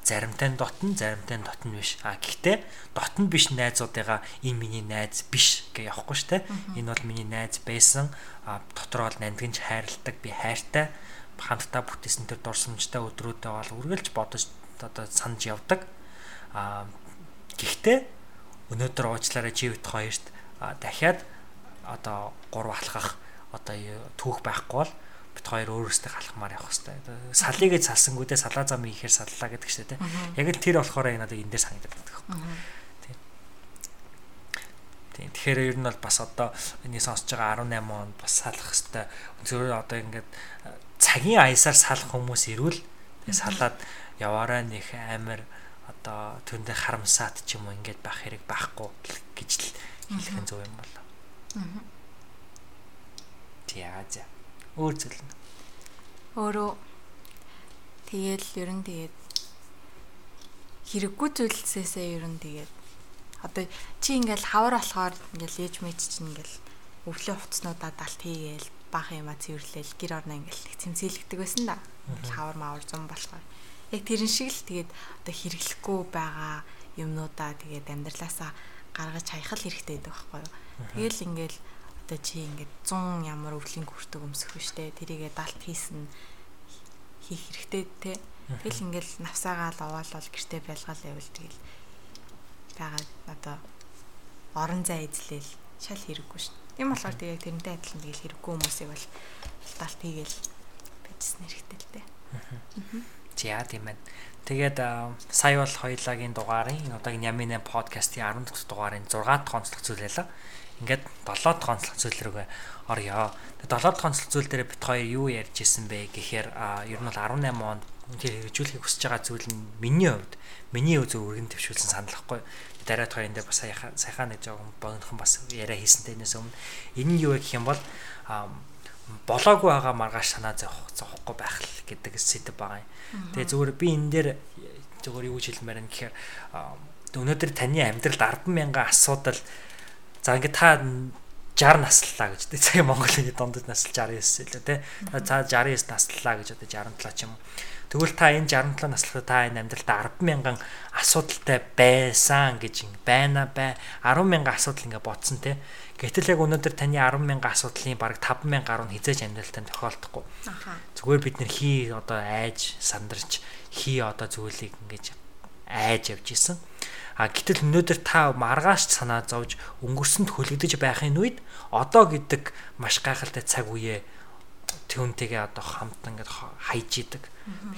заримтай нь дотн, заримтай нь дотн биш. А гэхдээ дотн биш найзуудыгаа энэ миний найз биш гэж явахгүй штэ. Энэ бол миний найз байсан. А дотроо л нандинч хайрладаг, би хайртай хамтдаа бүтээсэн тэр дурсамжтай өдрүүдэд бол үргэлж бодож одоо санаж явдаг. А Гэхдээ өнөөдөр уучлаарай бит хоёрт дахиад одоо гурав алхах одоо түүх байхгүй бол бит хоёр өөрөөсөө халахмаар явах хэрэгтэй. Салыг гэж салсангүү дээ салаа зам ихээр саллаа гэдэг чинь тийм. Яг л тэр болохоор энэ одоо энэ дээр санагдаад байна. Тийм. Тийм. Тэгэхээр ер нь бол бас одоо энэ сонсож байгаа 18 он бас салах хэрэгтэй. Зөвхөн одоо ингээд цагийн аясаар салах хүмүүс ирвэл салаад яваараа нэх амар одоо түүндээ харамсаад ч юм уу ингээд байх хэрэг байхгүй гэж л хэлэх нь зөв юм болоо. Аа. Тиа за. Өөр зүйл нь. Өөрөө тэгэл ер нь тэгээд хэрэггүй зүйлсээсээ ер нь тэгээд одоо чи ингээл хавар болохоор ингээл ээж мэд чинь ингээл өвлийн хувцснуудаа далт хийгээл баах юмаа цэвэрлээл гэр орно ингээл цэмцэлэгдэг байсан да. Хавар маавар зам болохоор яг тэрэн шиг л тэгээд одоо хэрэглэхгүй байгаа юмнуудаа тэгээд амьдралаасаа гаргаж хаях л хэрэгтэй байдаг байхгүй юу. Тэгэл ингээл одоо чи ингээд 100 ямар өвлийн хүртэг өмсөх биштэй тэрийгээ далт хийсэн хийх хэрэгтэй те. Тэгэл ингээл навсаагаа л овоолол гэртээ байлгаал явал тэгэл байгаа одоо орон зай эзлээл шал хэрэггүй шин. Тийм болохоор тэгээ тэрнтэй адилхан тэгэл хэрэггүй хүмүүсийг бол далт хийгээл бичсэн хэрэгтэй л дээ. За тийм байна. Тэгээд сая бол хоёулагийн дугаарын одоогийн Ямин 8 подкастын 10 дахь дугаарын 6 дахь онцлог зүйл байлаа. Ингээд 7 дахь онцлог зүйл рүүгээ орё. Тэгээд 7 дахь онцлог зүйл дээр бит хоёр юу ярьж исэн бэ гэхээр ер нь бол 18 онд тэр хэрэгжүүлэхийг хүсэж байгаа зүйл нь миний хувьд миний өзөө өргөн төвшүүлсэн саналхгүй. Дараа хоёрын дээр бас сайхан нэг жоохон богинохон бас яриа хийсэнтэй нээс өмнө энэ нь юу гэх юм бол болоогүй байгаа маргааш санаа зовх зовхгүй байх л гэдэг сэдв байгаа юм. Тэгээ зүгээр би энэ дээр зүгээр юу гэж хэлмээр юм гэхээр өнөөдөр таны амьдралд 100000 асуудал за ингээд та 60 насллаа гэж тий цагийн Монголын дундад насл 69 лээ тий за 69 насллаа гэж одоо 67 ч юм уу. Тэгвэл та энэ 67 наслахад та энэ амьдралдаа 100000 асуудалтай байсан гэж байна бай. 10000 асуудал ингээд ботсон тий Гэтэл яг өнөөдөр таны 100000 асуудлын бараг 5000 гаруй нь хизээж амьдралтай тохиолдохгүй. Зүгээр бид нэр хий одоо айж сандарч хий одоо зүйлийг ингэж айж явж исэн. А гэтэл өнөөдөр та маргааш санаа зовж өнгөрсөнд хөлөгдөж байхын үед одоо гэдэг маш гайхалтай цаг үеэ түүнтэйгээ одоо хамт ингээд хайж идэг.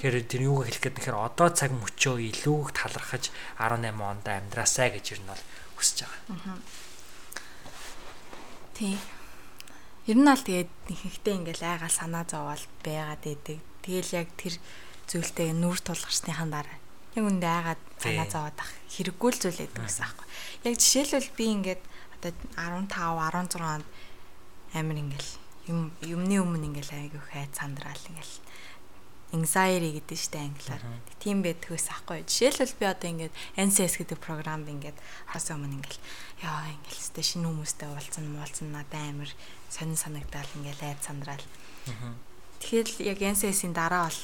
Тэгэхээр тэр юуг хэлэх гээд нэхэр одоо цаг мөчөө илүү талархаж 18 онд амьдраасаа гэж ер нь бол хүсэж байгаа. Тийм. Ер нь аль тэгээд ихэнхдээ ингээл айгаа санаа зовоол байгаад идэг. Тэгэл яг тэр зүйлтэй нүр тулгарсныхаа дараа яг үндэ айгаад санаа зовоод ах хэрэггүй л зүйл байдаг гэсэн аахгүй. Яг жишээлбэл би ингээд одоо 15 16 онд амир ингээл юм юмны өмнө ингээл айгүй хайд сандраал ингээл anxiety гэдэг штэ англиар. Тийм байдгүйс ахгүй. Жишээлбэл би одоо ингээд NCS гэдэг програмд ингээд хас өмнө ингээд яа ингээд сте шинэ хүмүүстэй уулзсан муулзсан надад амар сонин санагдаал ингээд айд сандраал. Тэгэхээр яг NCS-ийн дараа бол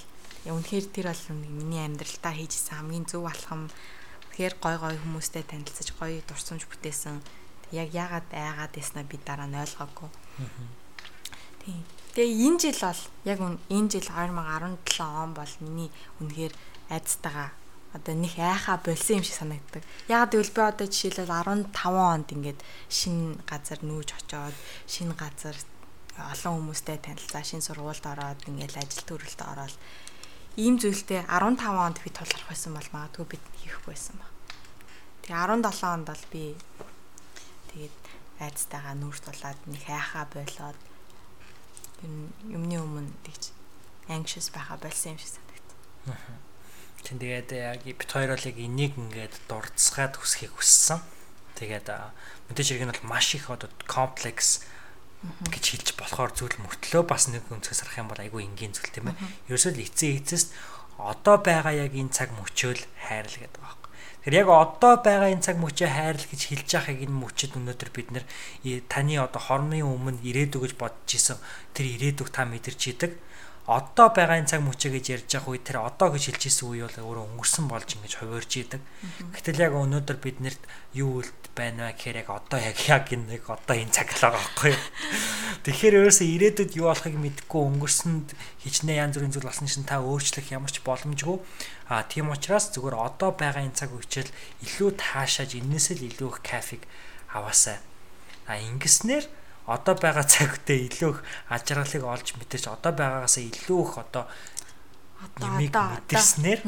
үнэхээр тэр бол миний амьдралтаа хийжсэн хамгийн зөв алхам. Тэгэхээр гой гой хүмүүстэй танилцаж гоё дурсамж бүтээсэн. Яг яагаад айгаад яснаа би дараа нь ойлгоогүй Тийм. Тэгээ энэ жил бол яг энэ жил 2017 он бол миний үнэхээр айцтайгаа одоо нэг айхаа болсон юм шиг санагддаг. Яг гэвэл би одоо жишээлбэл 15 онд ингээд шинэ газар нүүж очоод шинэ газар олон хүмүүстэй танилцаа, шинэ сургуульд ороод ингээд ажил төрөлд ороод ийм зүйлтэй 15 онд би тулгарх байсан бол магадгүй бид хийхгүй байсан ба. Тэгээ 17 онд бол би тэгээд айцтайгаа нүүрс тулаад нэг айхаа болоод юмны өмнө тэгж anxious байха болсон юм шиг санагдав. Тин тэгээд яг бит хоёр бол яг энийг ингээд дурдсгаад хүсхийг хүссэн. Тэгээд мэдээж хэрэг нь бол маш их одоо комплекс гэж хэлж болохоор зүйл мөртлөө бас нэг өнцгөөс харах юм бол айгүй энгийн зүйл тийм ээ. Ерөөсөө л эцээ эцэст одоо байгаа яг энэ цаг мөчөөл хайрл гэдэг байгаа. Тэгэхээр яг одоо байгаа энэ цаг мөчөө хайрл гэж хэлж байгааг энэ мөчөд өнөөдөр бид нэр таны одоо хормын өмнө ирээдүг гэж бодож исэн тэр ирээдүг та мэдэрч идэг одоо байгаа энэ цаг мөчөө гэж ярьж байгаа үе тэр одоо гэж хэлж исэн үе бол өөрөө өнгөрсөн болж ингэж хувирж идэг. Гэтэл яг өнөөдөр бид нэрт юу үлд байна вэ гэхээр яг одоо яг яг нэг одоо энэ цаг л байгаа байхгүй юу. [laughs] Тэгэхээр ерөөсөө ирээдүйд юу болохыг мэдэхгүй өнгөрсөнд хичнээн янз бүрийн зүйл болсон чинь та өөрчлөх ямар ч боломжгүй. А тийм учраас зүгээр одоо байгаа энэ цаг үечэл илүү таашааж энэсэл илүү их кафег аваасаа. А ингэснээр одоо байгаа цагтээ илүү их ажралыг олж мэдэрч одоо байгаагаас илүү их одоо нэмийг мэдэрснээр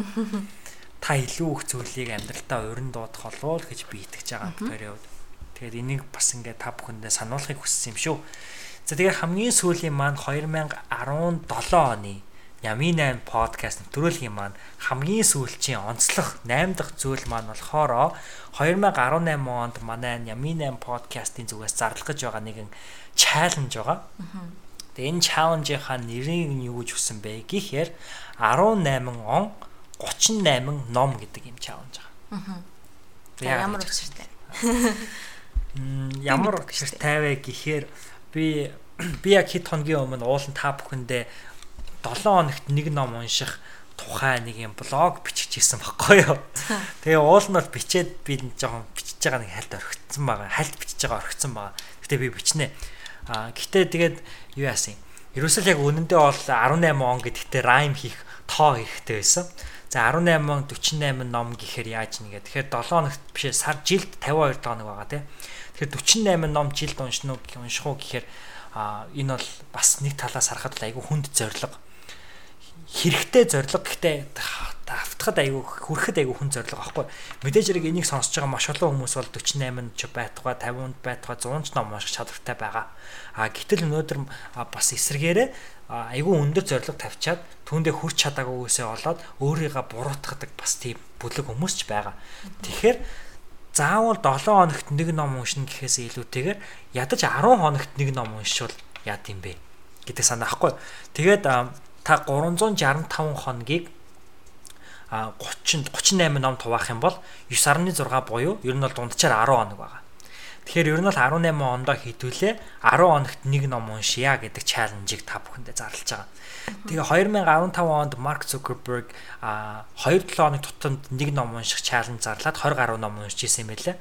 [laughs] та илүү их зүйлийг амьдралтаа урин дуудах болов гэж би итгэж байгаа период. Тэгэхээр энийг бас ингээд та бүхэндээ сануулахыг хүссэн юм шүү. За тэгээ хамгийн сүүлийн маань 2017 оны Ями 8 подкаст нэвтрүүлгийн маань хамгийн сүүлчийн онцлог 8 дахь зүйл маань болохоор 2018 онд манай Ями 8 подкастын зүгээс зарлах гэж байгаа нэгэн чаленж байгаа. Тэгээ энэ чаленжийнхаа нэрийг нь юу гэж хүсэн бэ гэхээр 18 он 38 ном гэдэг юм чаленж байгаа. Ямар учиртай. [laughs] Ямар учиртай вэ гэхээр би [clears throat] би яг хэд хоногийн өмнө уулын та бүхэндээ 7 хоногт нэг ном унших тухай нэг юм блог бичих гэсэн баггүй юу. [laughs] Тэгээ уул нь бол бичээд би жоохон бичиж байгаа нэг хальт орхигдсан байгаа. Хальт бичиж байгаа орхигдсан байгаа. Гэтэ би бичнэ. А гэтээ тэгээд юу яасан? Ерөөсөл яг үнэндээ бол 18 он гэдэгтээ райм хийх, тоо хийхтэй байсан. За 18 он 48 ном гэхээр яаж нэгэ. Тэгэхээр 7 хоногт биш сар жилд 52 хоног байгаа тий. Тэгэхээр 48 ном жилд унших уу унших уу гэхээр а энэ бол бас нэг талаас харахад айгүй хүнд зориг хэрэгтэй зориг. Гэхдээ автахад айгүй хүрэхэд айгүй хүн зориг аахгүй. Мэдээж хэрэг энийг сонсож байгаа маш олон хүмүүс бол 48 ч байтугай 50-нд байтугай 100 ч ном унших чадвартай байгаа. А гэтэл өнөөдөр бас эсрэгээрээ айгүй өндөр зориг тавьчаад түүндээ хүрч чадаагүйгээсээ болоод өөрийгөө буруутгадаг бас тийм бүлэг хүмүүс ч байгаа. Тэгэхээр заавал 7 хоногт нэг ном уншина гэхээс илүүтэйгээр ядаж 10 хоногт нэг ном уншвал яа гэм бэ? Гэдэг санаа ахгүй тэгээд та 365 хоногийг а 30 38 ном туваах юм бол 9.6 буюу ер нь бол дунджаар 10 хоног байгаа. Тэгэхээр ер нь бол 18 ондоо хийдүүлээ 10 хоногт нэг ном уншия гэдэг чаленжийг та бүхэндээ зарлаж байгаа. Тэгээ 2015 онд Марк Цукерберг а 2-7 хоног тутамд нэг ном унших чаленж зарлаад 20 гаруй ном уншиж исэн юм байлээ.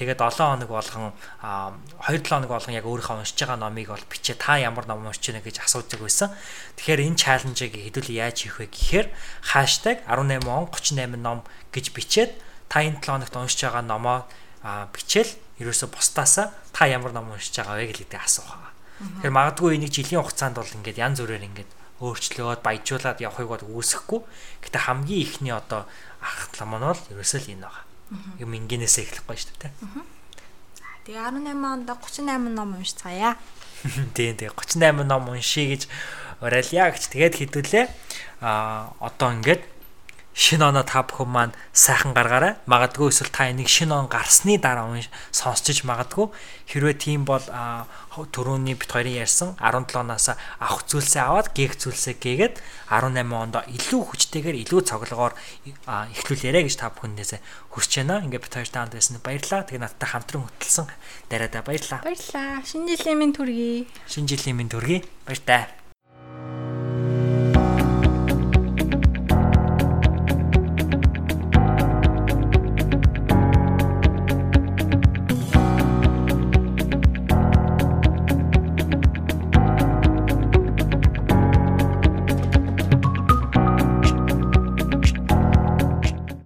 Тэгээд 7 хоног болгон 2-7 хоног болгон яг өөрийнхөө уншиж байгаа номыг бол бичээ та ямар ном уншиж байна гэж асуудаг байсан. Тэгэхээр энэ чаленжийг хэдүүл яаж хийх вэ гэхээр хаштаг 18 он 38 ном гэж бичээд та энэ 7 хоногт уншиж байгаа номоо бичээл ерөөсө бусдаасаа та ямар ном уншиж байгаа вэ гэдэг асуух. Тэгэхээр магадгүй энийг жилийн хугацаанд бол ингээд янз бүрээр ингээд өөрчлөөд баяжуулаад явахыг бол үүсэхгүй. Гэтэ хамгийн ихний одоо ахтлам нь бол ерөөсөө л энэ байгаа юм ингэнээсээ эхлэхгүй шүү дээ. Тэгээ 18 онд 38 ном уншицгаая. [laughs] Тийм тэгээ 38 ном уншия гэж уриалъя гэж тэгээд хэдүүлээ. А одоо ингээд шинэ оноо та бүхэн маань сайхан гаргаарай. Магадгүй эсвэл та энийг шинэ он гарсны дараа сонсчиж магадгүй. Хэрвээ тийм бол төрөүний бит хоёрын ярьсан 17 оноос авах зүйлсээ аваад гээх зүйлсээ гээгээд 18 онд илүү хүчтэйгээр илүү цоглогоор эхлүүлээрэ гэж та бүхэндээс хүсэж байна. Ингээ бит хоёр таанд байсан баярлалаа. Тэгээ надтай хамтран хөтлсөн дараадаа баярлалаа. Баярлалаа. Шинэ жилийн минь төргий. Шинэ жилийн минь төргий. Баяр таа.